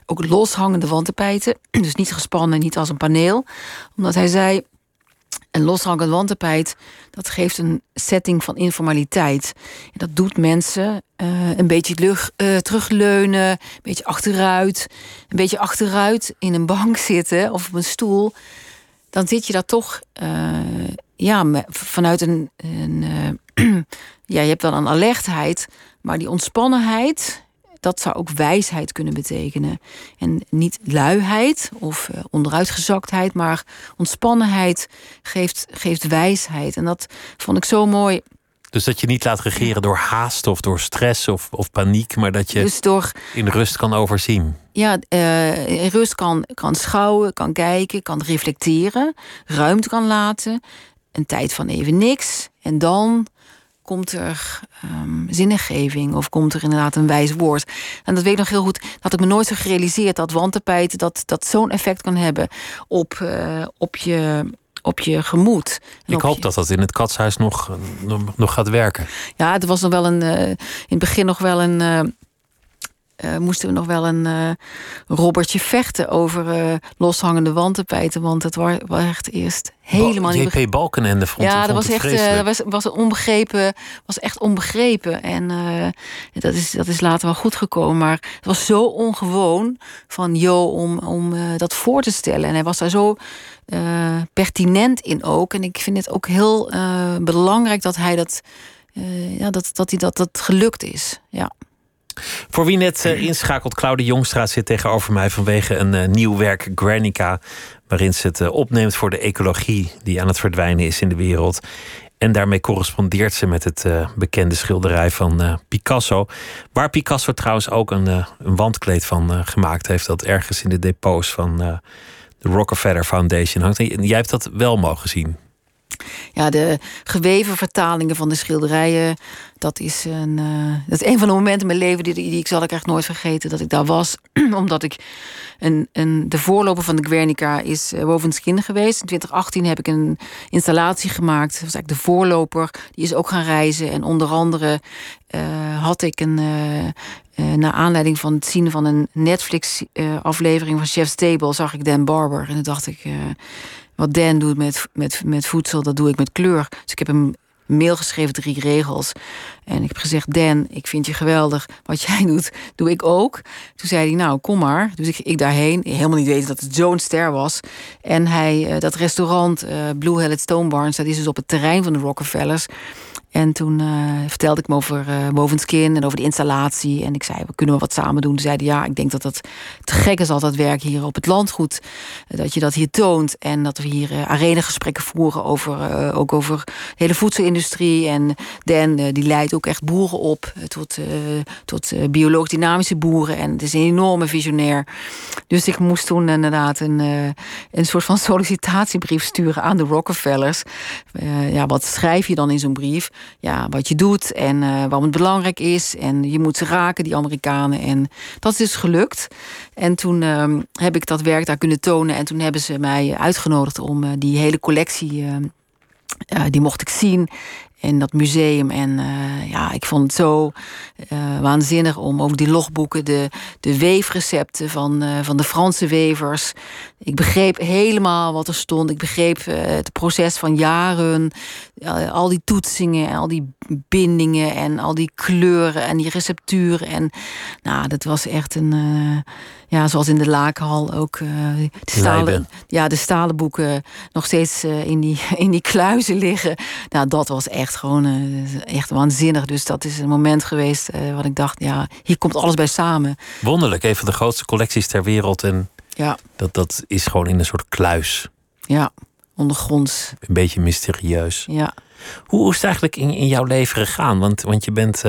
ook loshangende wandtapijten. <clears throat> Dus niet gespannen, niet als een paneel. Omdat hij zei, een loshangend wandtapijt, dat geeft een setting van informaliteit. En dat doet mensen uh, een beetje lucht, uh, terugleunen, een beetje achteruit. Een beetje achteruit in een bank <laughs> zitten of op een stoel. Dan zit je daar toch ja, vanuit een. een <clears throat> ja, je hebt dan een alertheid, maar die ontspannenheid dat zou ook wijsheid kunnen betekenen. En niet luiheid of uh, onderuitgezaktheid, maar ontspannenheid geeft, geeft wijsheid. En dat vond ik zo mooi. Dus dat je niet laat regeren door haast of door stress of, of paniek, maar dat je dus door, in rust kan overzien. Ja, uh, in rust kan, kan schouwen, kan kijken, kan reflecteren, ruimte kan laten, een tijd van even niks. En dan komt er um, of komt er inderdaad een wijs woord. En dat weet ik nog heel goed. Dat had ik me nooit zo gerealiseerd dat wandtapijt dat, dat zo'n effect kan hebben op, uh, op, je, op je gemoed. Ik hoop je... dat dat in het katshuis nog, nog, nog gaat werken. Ja, het was nog wel een, uh, in het begin nog wel een. Uh, uh, moesten we nog wel een uh, robbertje vechten over uh, loshangende wandtapijten. Want het was, was echt eerst helemaal niet... JP Balkenende vond Ja, dat was echt dat was, was onbegrepen. was echt onbegrepen. En dat, is, dat is later wel goed gekomen. Maar het was zo ongewoon van Jo om, om dat voor te stellen. En hij was daar zo pertinent in ook. En ik vind het ook heel belangrijk dat hij dat... ja, dat, dat, hij dat, dat gelukt is. Ja. Voor wie net uh, inschakelt, Claudia Jongstra zit tegenover mij vanwege een uh, nieuw werk, Granica, waarin ze het uh, opneemt voor de ecologie die aan het verdwijnen is in de wereld. En daarmee correspondeert ze met het bekende schilderij van Picasso. Waar Picasso trouwens ook een, een wandkleed van gemaakt heeft. Dat ergens in de depots van de Rockefeller Foundation hangt. En jij hebt dat wel mogen zien. Ja, de geweven vertalingen van de schilderijen. Dat is een, dat is een van de momenten in mijn leven die, die ik zal ik echt nooit vergeten. Dat ik daar was. <clears throat> Omdat ik een, een, de voorloper van de Guernica is uh, Wovenskin geweest. In 2018 heb ik een installatie gemaakt. Dat was eigenlijk de voorloper. Die is ook gaan reizen. En onder andere uh, had ik een. Uh, naar aanleiding van het zien van een Netflix-aflevering van Chef's Table zag ik Dan Barber. En toen dacht ik, wat Dan doet met, met, met voedsel, dat doe ik met kleur. Dus ik heb hem mail geschreven, drie regels. En ik heb gezegd, Dan, ik vind je geweldig. Wat jij <laughs> doet, doe ik ook. Toen zei hij, nou, kom maar. Dus ik, ik daarheen, helemaal niet weten dat het zo'n ster was. En hij, eh, dat restaurant, uh, Blue Hellet Stone Barns... dat is dus op het terrein van de Rockefellers... En toen uh, vertelde ik me over Bovenskin en over de installatie. En ik zei, we kunnen we wat samen doen? Toen zeiden ja, ik denk dat dat te gek is altijd werk hier op het landgoed. Dat je dat hier toont. En dat we hier uh, arenagesprekken voeren over, ook over de hele voedselindustrie. En Dan, die leidt ook echt boeren op tot, tot biologisch dynamische boeren. En het is een enorme visionair. Dus ik moest toen inderdaad een, een soort van <laughs> sollicitatiebrief sturen aan de Rockefellers. ja, wat schrijf je dan in zo'n brief? Ja, wat je doet en uh, waarom het belangrijk is. En je moet ze raken, die Amerikanen. En dat is dus gelukt. En toen uh, heb ik dat werk daar kunnen tonen. En toen hebben ze mij uitgenodigd om uh, die hele collectie. die mocht ik zien in dat museum. En ja, ik vond het zo waanzinnig om over die logboeken, de, de weefrecepten van, van de Franse wevers. Ik begreep helemaal wat er stond. Ik begreep het proces van jaren. al die toetsingen en al die bindingen en al die kleuren en die recepturen. En nou, dat was echt een ja, zoals in de Lakenhal ook uh, de, stalen, ja, de stalen boeken nog steeds in, die, <laughs> in die kluizen liggen. Nou, dat was echt gewoon echt waanzinnig. Dus dat is een moment geweest wat ik dacht, ja, hier komt alles bij samen. Wonderlijk, een van de grootste collecties ter wereld. En ja. dat, dat is gewoon in een soort kluis. Ja, ondergronds. Een beetje mysterieus. Ja. Hoe, is het eigenlijk in, in jouw leven gegaan? Want, want je bent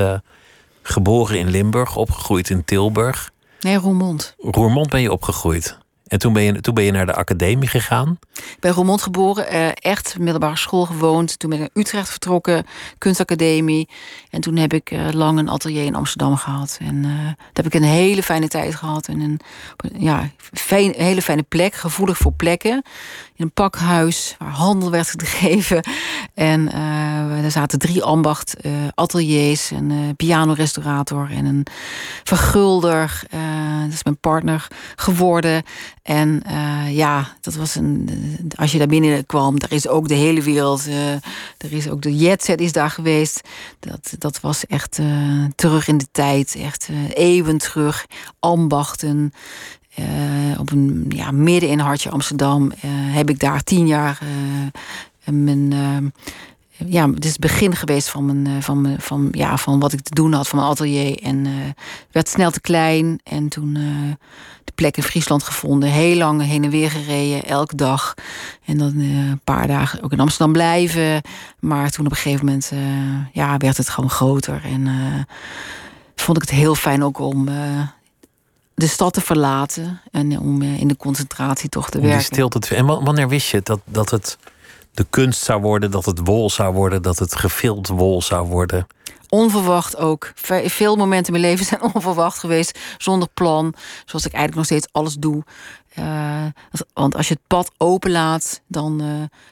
geboren in Limburg, opgegroeid in Tilburg. Nee, Roermond. Roermond ben je opgegroeid. En toen ben je, toen ben je naar de academie gegaan? Ik ben Roermond geboren, uh, echt middelbare school gewoond. Toen ben ik naar Utrecht vertrokken, kunstacademie. En toen heb ik uh, lang een atelier in Amsterdam gehad. En uh, daar heb ik een hele fijne tijd gehad. En een ja, hele fijne plek, gevoelig voor plekken. In een pakhuis waar handel werd gedreven. En er zaten drie ambacht ateliers. Een pianorestaurator en een vergulder. dat is mijn partner geworden. En uh, ja, dat was een. Als je daar binnenkwam, daar is ook de hele wereld. Er is ook de jetset is daar geweest. Dat, dat was echt uh, terug in de tijd. Echt eeuwen terug. Ambachten. op een ja, midden in hartje Amsterdam heb ik daar tien jaar mijn ja, het is het begin geweest van, mijn, van, mijn, van, ja, van wat ik te doen had van mijn atelier. En uh, werd snel te klein. En toen uh, de plek in Friesland gevonden. Heel lang heen en weer gereden, elke dag. En dan uh, een paar dagen ook in Amsterdam blijven. Maar toen op een gegeven moment ja, werd het gewoon groter. En vond ik het heel fijn ook om de stad te verlaten. En om in de concentratie toch te om werken. Die stilte te... En wanneer wist je dat, dat het de kunst zou worden, dat het wol zou worden, dat het gevild wol zou worden. Onverwacht ook. Veel momenten in mijn leven zijn <laughs> onverwacht geweest, zonder plan. Zoals ik eigenlijk nog steeds alles doe. Uh, want als je het pad openlaat, dan uh,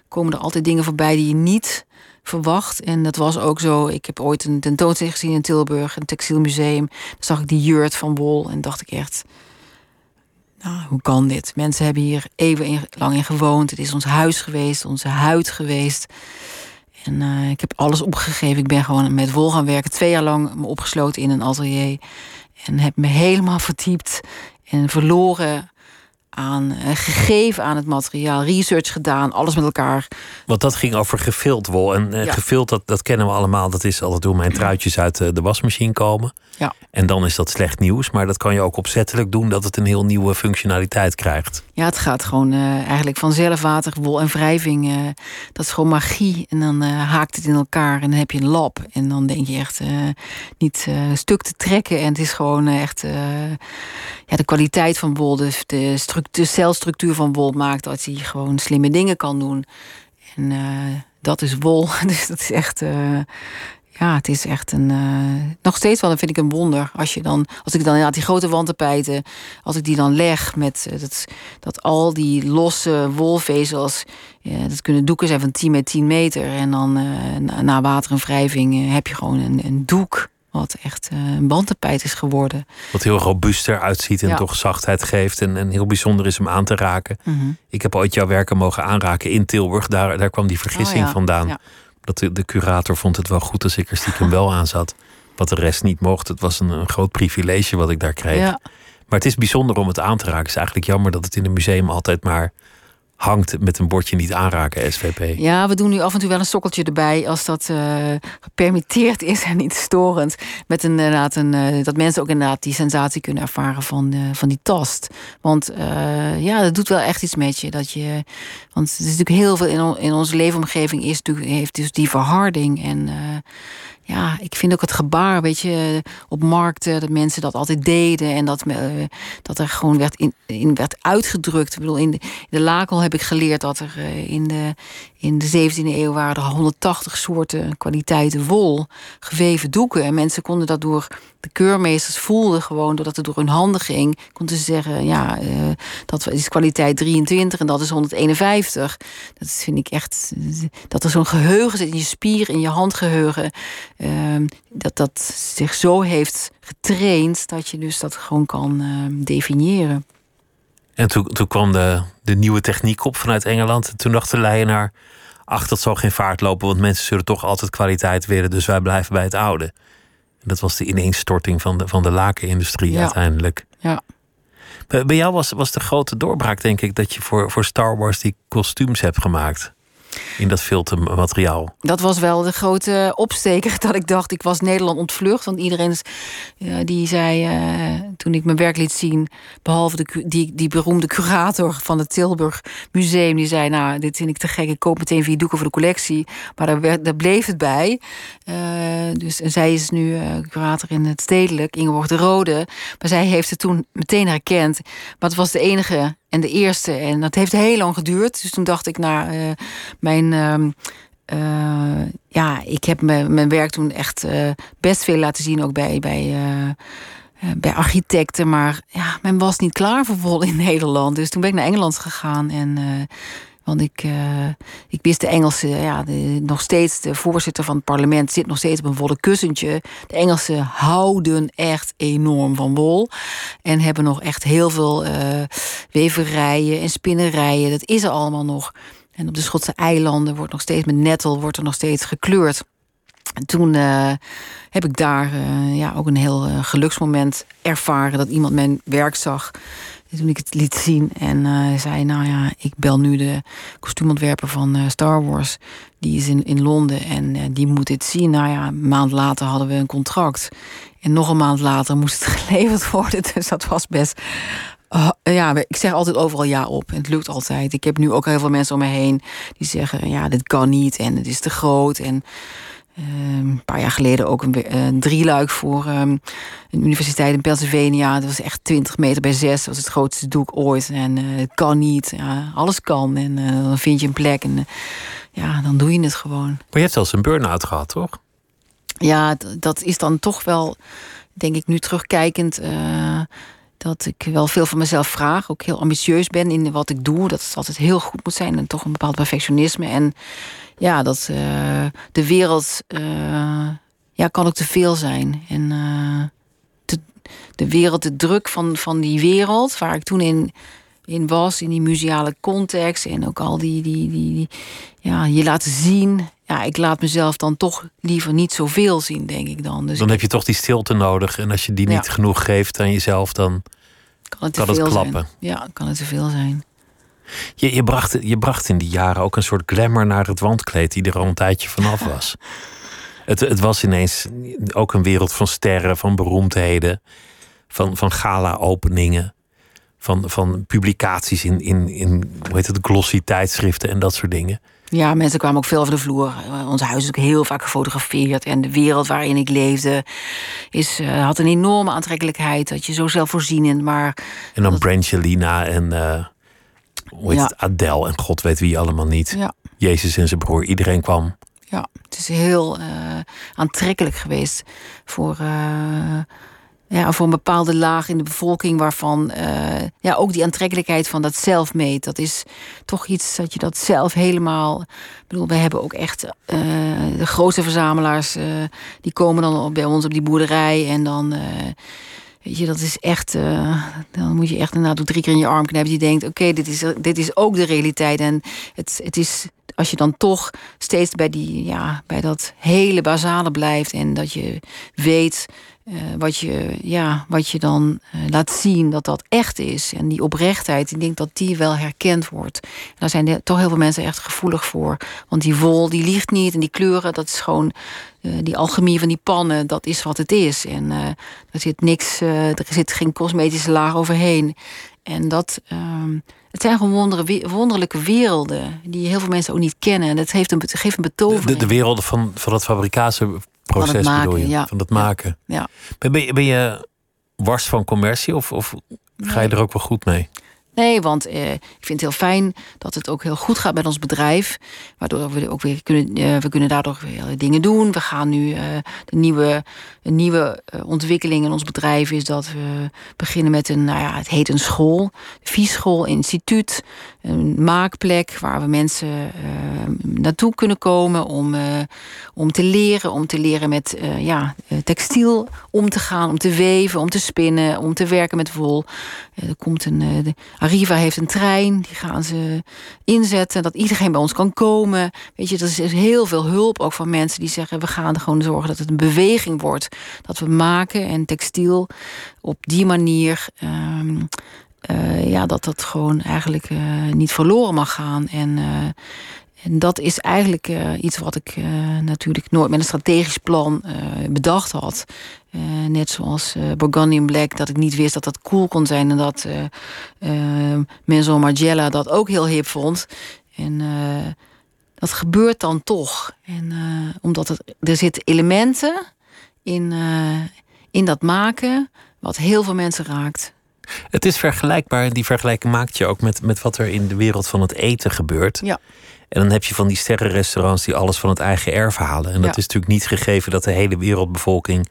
komen er altijd dingen voorbij die je niet verwacht. En dat was ook zo. Ik heb ooit een tentoonstelling gezien in Tilburg, een textielmuseum. Daar zag ik die jurt van wol en dacht ik echt nou, hoe kan dit? Mensen hebben hier eeuwen lang in gewoond. Het is ons huis geweest, onze huid geweest. En uh, ik heb alles opgegeven. Ik ben gewoon met wol gaan werken. Twee jaar lang me opgesloten in een atelier. En heb me helemaal verdiept en verloren aan, uh, gegeven aan het materiaal, research gedaan, alles met elkaar. Want dat ging over gevild wol. En uh, ja. gevild, dat, dat kennen we allemaal. Dat is altijd hoe mijn truitjes uit de wasmachine komen. Ja. En dan is dat slecht nieuws. Maar dat kan je ook opzettelijk doen dat het een heel nieuwe functionaliteit krijgt. Ja, het gaat gewoon uh, eigenlijk vanzelf water, wol en wrijving. dat is gewoon magie. En dan haakt het in elkaar en dan heb je een lab. En dan denk je echt niet stuk te trekken. En het is gewoon echt ja, de kwaliteit van wol, de, de, de celstructuur van wol maakt dat hij gewoon slimme dingen kan doen. En dat is wol. <laughs> Dus dat is echt. Ja, het is echt een. Uh, nog steeds wel, vind ik een wonder. Als je dan, als ik dan inderdaad die grote wandtapijten, als ik die dan leg met dat, dat al die losse wolvezels, ja, dat kunnen doeken zijn van 10 met 10 meter. En dan na, na water en wrijving heb je gewoon een, een doek wat echt een bandtapijt is geworden. Wat heel robuuster uitziet en toch zachtheid geeft. En, en heel bijzonder is om aan te raken. Mm -hmm. Ik heb ooit jouw werken mogen aanraken in Tilburg. Daar, daar kwam die vergissing oh, ja. vandaan. Ja. Dat de, de, curator vond het wel goed als ik er stiekem wel aan zat. Wat de rest niet mocht. Het was een, een groot privilege wat ik daar kreeg. Ja. Maar het is bijzonder om het aan te raken. Het is eigenlijk jammer dat het in een museum altijd maar hangt met een bordje niet aanraken, SVP. Ja, we doen nu af en toe wel een sokkeltje erbij als dat uh, gepermitteerd is en niet storend. Met een, inderdaad een, uh, dat mensen ook inderdaad die sensatie kunnen ervaren van, uh, van die tast. Want ja, dat doet wel echt iets met je. Dat je want er is natuurlijk heel veel in, in onze leefomgeving is, heeft dus die verharding. En ja, ik vind ook het gebaar, weet je, op markten, dat mensen dat altijd deden en dat, uh, dat er gewoon werd, in, werd uitgedrukt. Ik bedoel, in de, in de Lakel heb ik geleerd dat er uh, in, de, in de 17e eeuw waren er 180 soorten kwaliteiten wol, geweven doeken. En mensen konden dat door, de keurmeesters voelden gewoon, doordat het door hun handen ging, konden ze zeggen, ja, uh, dat is kwaliteit 23 en dat is 151. Dat vind ik echt, dat er zo'n geheugen zit in je spier, in je handgeheugen. Uh, dat dat zich zo heeft getraind dat je dus dat gewoon kan uh, definiëren. En toen, toen kwam de, de nieuwe techniek op vanuit Engeland. En toen dacht de Leyenaar, ach, dat zal geen vaart lopen... want mensen zullen toch altijd kwaliteit willen... dus wij blijven bij het oude. En dat was de ineenstorting van de, van de lakenindustrie ja. uiteindelijk. Ja. Bij, bij jou was, was de grote doorbraak, denk ik... dat je voor, voor Star Wars die kostuums hebt gemaakt in dat filtermateriaal. Dat was wel de grote opsteker <laughs> dat ik dacht, ik was Nederland ontvlucht. Want iedereen die zei, uh, toen ik mijn werk liet zien, behalve de, die, die beroemde curator van het Tilburg Museum, die zei, nou, dit vind ik te gek, ik koop meteen vier doeken voor de collectie. Maar daar, werd, daar bleef het bij. Uh, dus, en zij is nu curator in het Stedelijk, Ingeborg de Rode. Maar zij heeft het toen meteen herkend. Maar het was de enige en de eerste. En dat heeft heel lang geduurd. Dus toen dacht ik, nou, uh, mijn. Uh, uh, ja, ik heb mijn, mijn werk toen echt uh, best veel laten zien, ook bij, bij, bij architecten. Maar ja, men was niet klaar voor wol in <laughs> Nederland. Dus toen ben ik naar Engeland gegaan. En, want ik, ik wist de Engelse, ja, de, nog steeds de voorzitter van het parlement zit nog steeds op een wollen kussentje. De Engelsen houden echt enorm van wol. En hebben nog echt heel veel weverijen en spinnerijen. Dat is er allemaal nog. En op de Schotse eilanden wordt nog steeds met nettel wordt er nog steeds gekleurd. En toen uh, heb ik daar ja, ook een heel geluksmoment ervaren dat iemand mijn werk zag. En toen ik het liet zien en zei: Nou ja, ik bel nu de kostuumontwerper van Star Wars. Die is in, in Londen en die moet dit zien. Nou ja, een maand later hadden we een contract. En nog een maand later moest het <laughs> geleverd worden. Dus dat was best ja, ik zeg altijd overal ja op. Het lukt altijd. Ik heb nu ook heel veel mensen om me heen die zeggen: ja, dit kan niet en het is te groot. En uh, een paar jaar geleden ook een, een drieluik voor um, een universiteit in Pennsylvania. Dat was echt 20 meter bij 6. Dat was het grootste doek ooit. En uh, het kan niet. Ja, alles kan. En uh, dan vind je een plek en ja, dan doe je het gewoon. Maar je hebt zelfs een burn-out gehad, toch? Ja, dat is dan toch wel, denk ik nu terugkijkend dat ik wel veel van mezelf vraag. Ook heel ambitieus ben in wat ik doe. Dat het altijd heel goed moet zijn. En toch een bepaald perfectionisme. En ja, dat uh, de wereld uh, ja, kan ook te veel zijn. En de, de wereld, de druk van, van die wereld, waar ik toen in, in was, in die museale context. En ook al die, die, die, die ja, je laten zien. Ja, ik laat mezelf dan toch liever niet zoveel zien, denk ik dan. Dus dan heb je toch die stilte nodig. En als je die niet genoeg geeft aan jezelf, dan kan het te veel zijn. Ja, kan het te veel zijn. Je, je, bracht, je bracht in die jaren ook een soort glamour naar het wandkleed die er al een tijdje vanaf <laughs> was. het, het was ineens ook een wereld van sterren, van beroemdheden, van, van gala-openingen, van, van publicaties in, in, in hoe heet het, glossy tijdschriften en dat soort dingen. Ja, mensen kwamen ook veel over de vloer. Eh, ons huis is ook heel vaak gefotografeerd. En de wereld waarin ik leefde is, uh, had een enorme aantrekkelijkheid. Dat je zo zelfvoorzienend, maar... En dan Brangelina en uh, hoe heet het, Adele en god weet wie allemaal niet. Ja. Jezus en zijn broer, iedereen kwam. Ja, het is heel aantrekkelijk geweest voor ja, voor een bepaalde laag in de bevolking waarvan uh, ja, ook die aantrekkelijkheid van dat zelfmeet, dat is toch iets dat je dat zelf helemaal. Ik bedoel, we hebben ook echt uh, de grootste verzamelaars, uh, die komen dan bij ons op die boerderij en dan. Weet je, dat is echt. dan moet je echt inderdaad drie keer in je arm knijpen. Die denkt: oké, dit, is, dit is ook de realiteit. En het, het is als je dan toch steeds bij, die, ja, bij dat hele basale blijft en dat je weet uh, wat, je, ja, wat je dan uh, laat zien dat dat echt is. En die oprechtheid, ik denk dat die wel herkend wordt. En daar zijn toch heel veel mensen echt gevoelig voor. Want die wol, die liegt niet. En die kleuren, dat is gewoon... Uh, die alchemie van die pannen, dat is wat het is. En er zit niks, er zit geen cosmetische laag overheen. En dat... Ehm, het zijn gewoon wonderlijke werelden die heel veel mensen ook niet kennen. En dat heeft een, geeft een betovering. De, de, werelden van, van het bedoel je? Ja. Van het maken. Ja. Ben, je, ben je wars van commercie of, of ga je er ook wel goed mee? Nee, want eh, ik vind het heel fijn dat het ook heel goed gaat met ons bedrijf. Waardoor we ook weer kunnen, uh, we kunnen daardoor weer dingen doen. We gaan nu uh, de nieuwe, een nieuwe eh, ontwikkeling in ons bedrijf is dat we beginnen met een, nou ja, het heet een school, vieschool, instituut, een maakplek waar we mensen naartoe kunnen komen om, om te leren, om te leren met ja, textiel om te gaan, om te weven, om te spinnen, om te werken met wol. er komt een de, Arriva heeft een trein, die gaan ze inzetten. Dat iedereen bij ons kan komen. Weet je, er is heel veel hulp ook van mensen die zeggen... we gaan er gewoon zorgen dat het een beweging wordt. Dat we maken en textiel op die manier... Uh, ja, dat dat gewoon eigenlijk uh, niet verloren mag gaan. En, uh, en dat is eigenlijk iets wat ik natuurlijk nooit met een strategisch plan bedacht had. Net zoals Burgundian Black, dat ik niet wist dat dat cool kon zijn. En dat Maison Margiela dat ook heel hip vond. En dat gebeurt dan toch. En omdat het, er zitten elementen in, in dat maken wat heel veel mensen raakt. Het is vergelijkbaar, die vergelijking maakt je ook met, met wat er in de wereld van het eten gebeurt. Ja. En dan heb je van die sterrenrestaurants die alles van het eigen erf halen. En dat is natuurlijk niet gegeven dat de hele wereldbevolking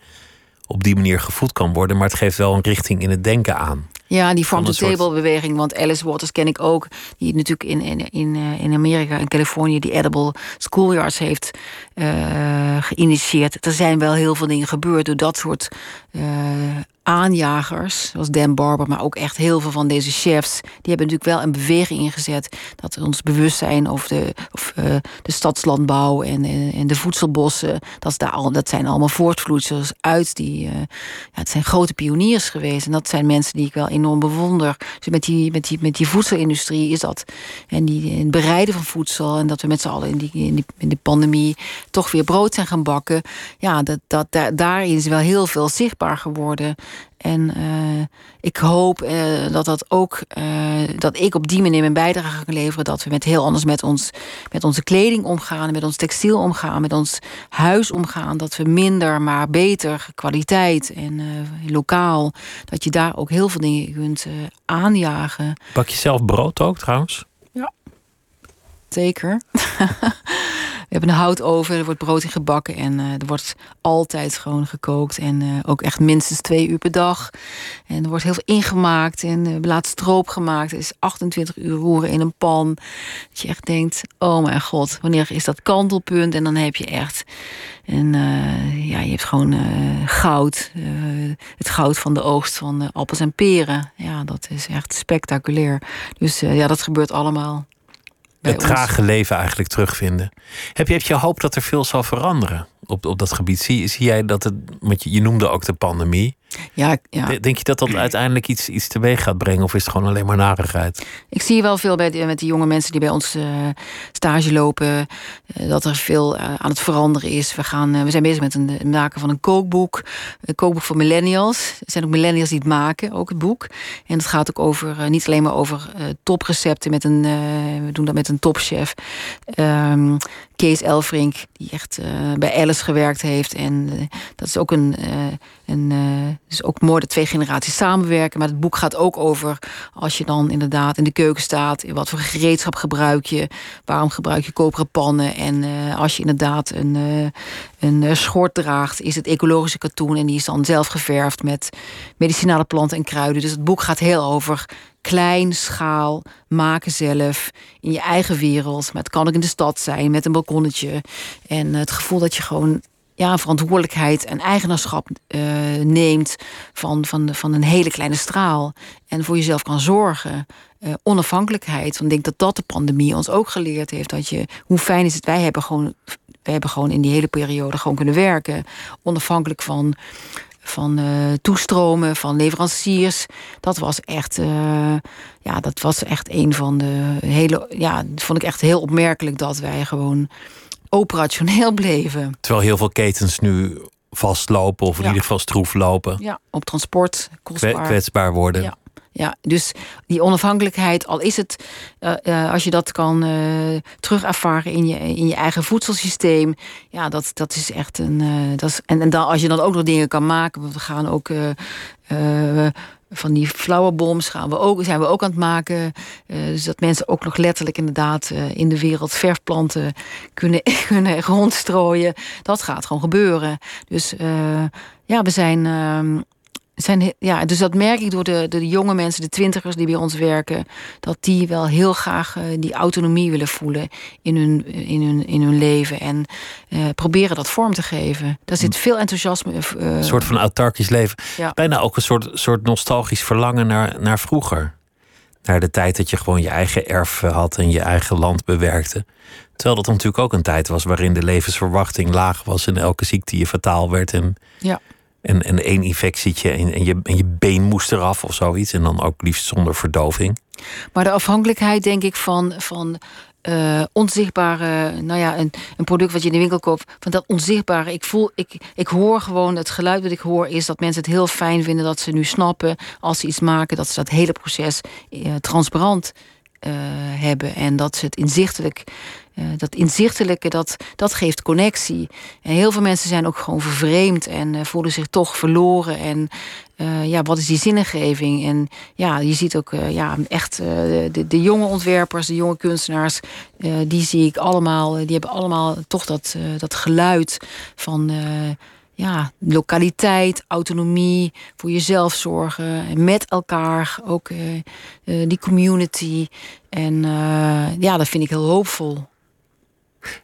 op die manier gevoed kan worden. Maar het geeft wel een richting in het denken aan. Ja, die farm-to-table beweging. Want Alice Waters ken ik ook. Die natuurlijk in, in, in, eh, in Amerika, in Californië, die edible schoolyards heeft uh, geïnitieerd. Er zijn wel heel veel dingen gebeurd door dat soort uh, aanjagers, zoals Dan Barber, maar ook echt heel veel van deze chefs, die hebben natuurlijk wel een beweging ingezet dat ons bewustzijn over de, of, uh, de stadslandbouw en, de voedselbossen, dat, daar al, dat zijn allemaal voortvloedsels uit die. Uh, ja, het zijn grote pioniers geweest. En dat zijn mensen die ik wel enorm bewonder. Dus met die, met die, met die voedselindustrie is dat. En die het bereiden van voedsel. En dat we met z'n allen in die, in, die, in die pandemie toch weer brood zijn gaan bakken. Ja, dat, dat, daar, daarin is wel heel veel zichtbaar geworden. En uh, ik hoop uh, dat dat ook uh, dat ik op die manier mijn bijdrage kan leveren. Dat we met heel anders met ons met onze kleding omgaan, met ons textiel omgaan, met ons huis omgaan. Dat we minder, maar beter kwaliteit en lokaal. Dat je daar ook heel veel dingen kunt aanjagen. Bak je zelf brood ook trouwens? Ja, zeker. <laughs> Hebben een houtoven, er wordt brood in gebakken en uh, er wordt altijd gewoon gekookt. En uh, ook echt minstens twee uur per dag. En er wordt heel veel ingemaakt en uh, laat stroop gemaakt. Het is 28 uur roeren in een pan. Dat je echt denkt, oh mijn god, wanneer is dat kantelpunt? En dan heb je echt... En ja, je hebt gewoon goud. het goud van de oogst van appels en peren. Ja, dat is echt spectaculair. Dus ja, dat gebeurt allemaal het trage leven eigenlijk terugvinden. Heb je, heb je hoop dat er veel zal veranderen op, op dat gebied? Zie, zie jij dat het, want je, je noemde ook de pandemie. Ja, ja. Denk je dat dat <clears throat> uiteindelijk iets, iets teweeg gaat brengen? Of is het gewoon alleen maar narigheid? Ik zie wel veel bij met die jonge mensen die bij ons uh, stage lopen. Uh, dat er veel uh, aan het veranderen is. We, gaan, we zijn bezig met een, maken van een kookboek. Een kookboek voor millennials. Er zijn ook millennials die het maken, ook het boek. En het gaat ook over, niet alleen maar over toprecepten. Met een, we doen dat met een topchef. Um, Kees Elfrink, die echt bij Alice gewerkt heeft. En dat is ook een... een dus ook mooi dat twee generaties samenwerken. Maar het boek gaat ook over als je dan inderdaad in de keuken staat. Wat voor gereedschap gebruik je? Waarom gebruik je koperen pannen? En uh, als je inderdaad een, uh, een schort draagt, is het ecologische katoen. En die is dan zelf geverfd met medicinale planten en kruiden. Dus het boek gaat heel over klein schaal, maken zelf, in je eigen wereld. Het kan ook in de stad zijn, met een balkonnetje. En het gevoel dat je gewoon ja, verantwoordelijkheid en eigenaarschap uh, neemt van, van, van een hele kleine straal. En voor jezelf kan zorgen. Uh, onafhankelijkheid. Want ik denk dat dat de pandemie ons ook geleerd heeft. Dat je, hoe fijn is het, wij hebben gewoon, wij hebben gewoon in die hele periode gewoon kunnen werken. Onafhankelijk van, van uh, toestromen, van leveranciers. Dat was echt, ja, dat was echt een van de hele, ja, vond ik echt heel opmerkelijk dat wij gewoon operationeel bleven. Terwijl heel veel ketens nu vastlopen of in ieder geval stroef lopen. Ja, op transport, kostbaar. Kwetsbaar worden. Ja. Ja, dus die onafhankelijkheid, al is het, uh, uh, als je dat kan uh, terug ervaren in je, in je eigen voedselsysteem, ja, dat, dat is echt een. dat is, en en dan, als je dan ook nog dingen kan maken, we gaan ook van die flowerbombs gaan we ook, zijn we ook aan het maken. Uh, dus dat mensen ook nog letterlijk inderdaad uh, in de wereld verfplanten kunnen, <laughs> kunnen rondstrooien. Dat gaat gewoon gebeuren. Dus uh, ja, we zijn ehm, zijn, ja, dus dat merk ik door de, de jonge mensen, de twintigers die bij ons werken, dat die wel heel graag uh, die autonomie willen voelen in hun, in hun, in hun leven en uh, proberen dat vorm te geven. Daar zit veel enthousiasme. Uh, een soort van autarkisch leven. Ja. Bijna ook een soort, soort nostalgisch verlangen naar, naar vroeger. Naar de tijd dat je gewoon je eigen erf had en je eigen land bewerkte. Terwijl dat natuurlijk ook een tijd was waarin de levensverwachting laag was en elke ziekte je fataal werd. En ja en, en één infectietje en, en, je, en je been moest eraf of zoiets. En dan ook liefst zonder verdoving. Maar de afhankelijkheid, denk ik, van, van uh, onzichtbare, nou ja, een, een product wat je in de winkel koopt, van dat onzichtbare. Ik voel, ik, ik hoor gewoon, het geluid wat ik hoor is dat mensen het heel fijn vinden dat ze nu snappen als ze iets maken, dat ze dat hele proces uh, transparant hebben en dat het inzichtelijk uh, dat inzichtelijke, dat, dat geeft connectie. En heel veel mensen zijn ook gewoon vervreemd en uh, voelen zich toch verloren. En ja, wat is die zinnengeving? En ja, je ziet ook ja, echt de, de jonge ontwerpers, de jonge kunstenaars, die zie ik allemaal, die hebben allemaal toch dat, dat geluid van ja, lokaliteit, autonomie, voor jezelf zorgen, met elkaar, ook uh, uh, die community. En uh, ja, dat vind ik heel hoopvol.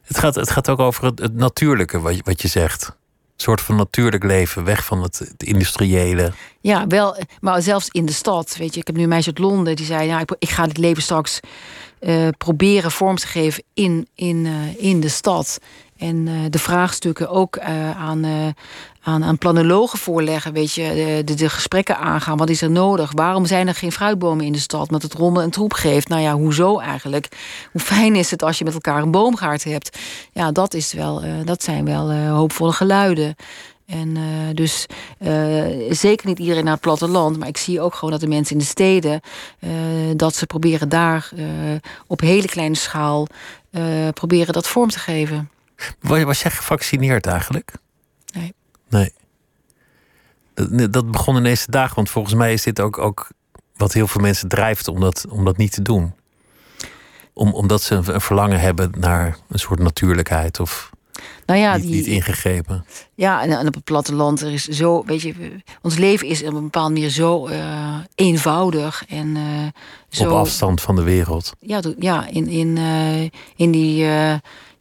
Het gaat, het gaat ook over het, het natuurlijke, wat je, wat je zegt. Een soort van natuurlijk leven, weg van het, het, industriële. Ja, wel, maar zelfs in de stad. Weet je, ik heb nu een meisje uit Londen die zei: ja, ik, ik ga dit leven straks proberen vorm te geven in, in, in de stad. En uh, de vraagstukken ook aan, aan, aan planologen voorleggen. Weet je, de, de, gesprekken aangaan. Wat is er nodig? Waarom zijn er geen fruitbomen in de stad? Met het rommel en troep geeft. Nou ja, hoezo eigenlijk? Hoe fijn is het als je met elkaar een boomgaard hebt? Ja, dat, is wel, uh, dat zijn wel uh, hoopvolle geluiden. En uh, dus zeker niet iedereen naar het platteland. Maar ik zie ook gewoon dat de mensen in de steden... dat ze proberen daar op hele kleine schaal... proberen dat vorm te geven. Was jij gevaccineerd eigenlijk? Nee. Nee. Dat, dat begon in deze dagen, want volgens mij is dit ook, ook wat heel veel mensen drijft om dat, om dat niet te doen. Om, omdat ze een verlangen hebben naar een soort natuurlijkheid of nou ja, niet, die, niet ingegrepen. Ja, en, op het platteland er is zo, weet je, ons leven is op een bepaalde manier zo uh, eenvoudig en uh, zo. Op afstand van de wereld. Ja, ja in, in, uh, in die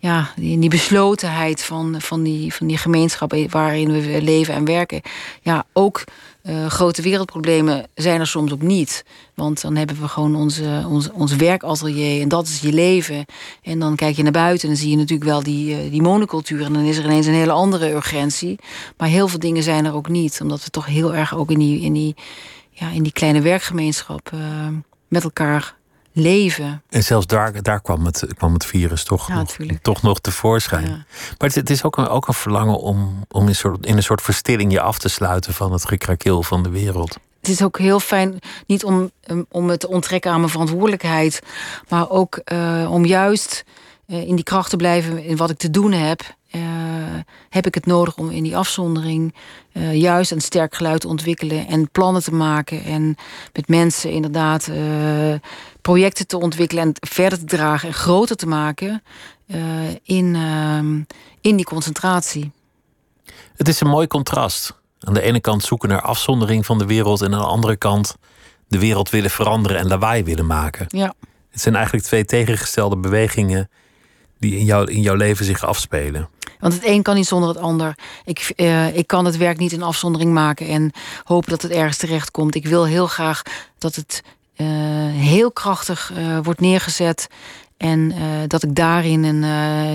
ja, in die beslotenheid van, van, die, van die gemeenschap waarin we leven en werken. Ja, ook uh, grote wereldproblemen zijn er soms ook niet. Want dan hebben we gewoon onze, onze, ons werkatelier en dat is je leven. En dan kijk je naar buiten en dan zie je natuurlijk wel die, uh, die monocultuur. En dan is er ineens een hele andere urgentie. Maar heel veel dingen zijn er ook niet. Omdat we toch heel erg ook in die, in die, ja, in die kleine werkgemeenschap uh, met elkaar leven. En zelfs daar, daar kwam, het, kwam het virus toch, nog, toch nog tevoorschijn. Ja. Maar het, het, is ook een, ook een verlangen om, om in, soort, in een soort verstilling je af te sluiten van het gekrakeel van de wereld. Het is ook heel fijn, niet om, om het te onttrekken aan mijn verantwoordelijkheid, maar ook uh, om juist uh, in die kracht te blijven in wat ik te doen heb. Uh, heb ik het nodig om in die afzondering uh, juist een sterk geluid te ontwikkelen en plannen te maken en met mensen inderdaad uh, projecten te ontwikkelen en verder te dragen en groter te maken in, in die concentratie. Het is een mooi contrast. Aan de ene kant zoeken naar afzondering van de wereld en aan de andere kant de wereld willen veranderen en lawaai willen maken. Ja. Het zijn eigenlijk twee tegengestelde bewegingen die in, jou, in jouw leven zich afspelen. Want het een kan niet zonder het ander. Ik, uh, ik kan het werk niet in afzondering maken en hopen dat het ergens terecht komt. Ik wil heel graag dat het uh, heel krachtig uh, wordt neergezet. En dat ik daarin een,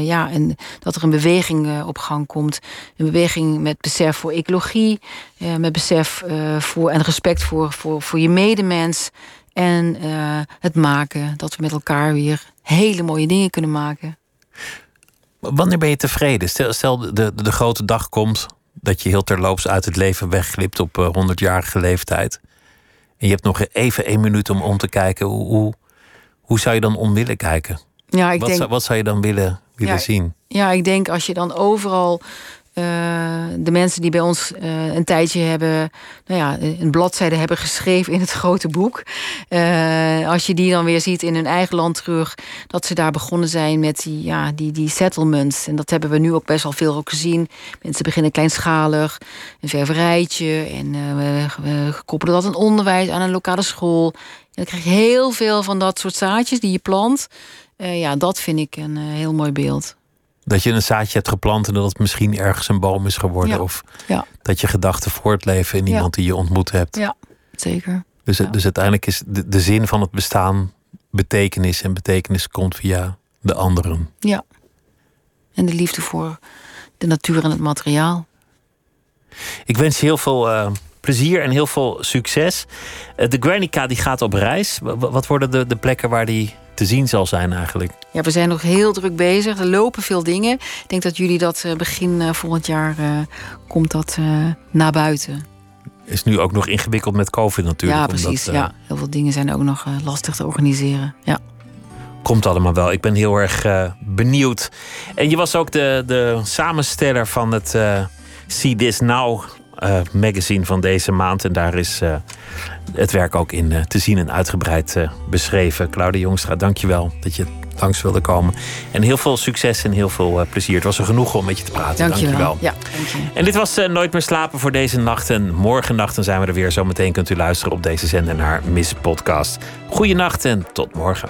ja, en dat er een beweging op gang komt. Een beweging met besef voor ecologie, met besef voor en respect voor, voor, voor je medemens. En het maken dat we met elkaar weer hele mooie dingen kunnen maken. Wanneer ben je tevreden? Stel, stel de, de, de, grote dag komt dat je heel terloops uit het leven wegglipt op uh, 100-jarige leeftijd. En je hebt nog even één minuut om om te kijken. Hoe, hoe, hoe zou je dan om willen kijken? Ja, ik wat, denk, zou, wat zou je dan willen, willen ja, zien? Ja, ik denk als je dan overal uh, de mensen die bij ons uh, een tijdje hebben, nou ja, een bladzijde hebben geschreven in het <laughs> grote boek. Uh, als je die dan weer ziet in hun eigen land terug, dat ze daar begonnen zijn met die, ja, die, die settlements. En dat hebben we nu ook best wel veel ook gezien. Mensen beginnen kleinschalig, een ververijtje. En we, we koppelen dat aan onderwijs, aan een lokale school. En dan krijg je heel veel van dat soort zaadjes die je plant. ja, dat vind ik een heel mooi beeld. Dat je een zaadje hebt geplant en dat het misschien ergens een boom is geworden. Ja. Of Ja. dat je gedachten voortleven in iemand die je ontmoet hebt. Ja, zeker. Dus, dus uiteindelijk is de, de zin van het bestaan betekenis. En betekenis komt via de anderen. Ja. En de liefde voor de natuur en het materiaal. Ik wens je heel veel eh, plezier en heel veel succes. Eh, de Guernica die gaat op reis. Wa- wa- Wat worden de, de plekken waar die te zien zal zijn eigenlijk? Ja, we zijn nog heel druk bezig. Er lopen veel dingen. Ik denk dat jullie dat eh, begin eh, volgend jaar eh, komt dat naar buiten. Is nu ook nog ingewikkeld met COVID natuurlijk. ja, omdat, precies. ja. Heel veel dingen zijn ook nog lastig te organiseren. Ja. Komt allemaal wel. Ik ben heel erg benieuwd. En je was ook de, de samensteller van het See This Now eh, magazine van deze maand. En daar is eh, het werk ook in eh, te zien en uitgebreid beschreven. Claudia Jongstra, dankjewel dat je langs wilde komen. En heel veel succes en heel veel plezier. Het was een genoegen om met je te praten. Dank je wel. Dankjewel. Ja, dank je. En dit was Nooit meer slapen voor deze nacht. En morgen nacht dan zijn we er weer. Zometeen kunt u luisteren op deze zender naar Miss Podcast. Goeienacht en tot morgen.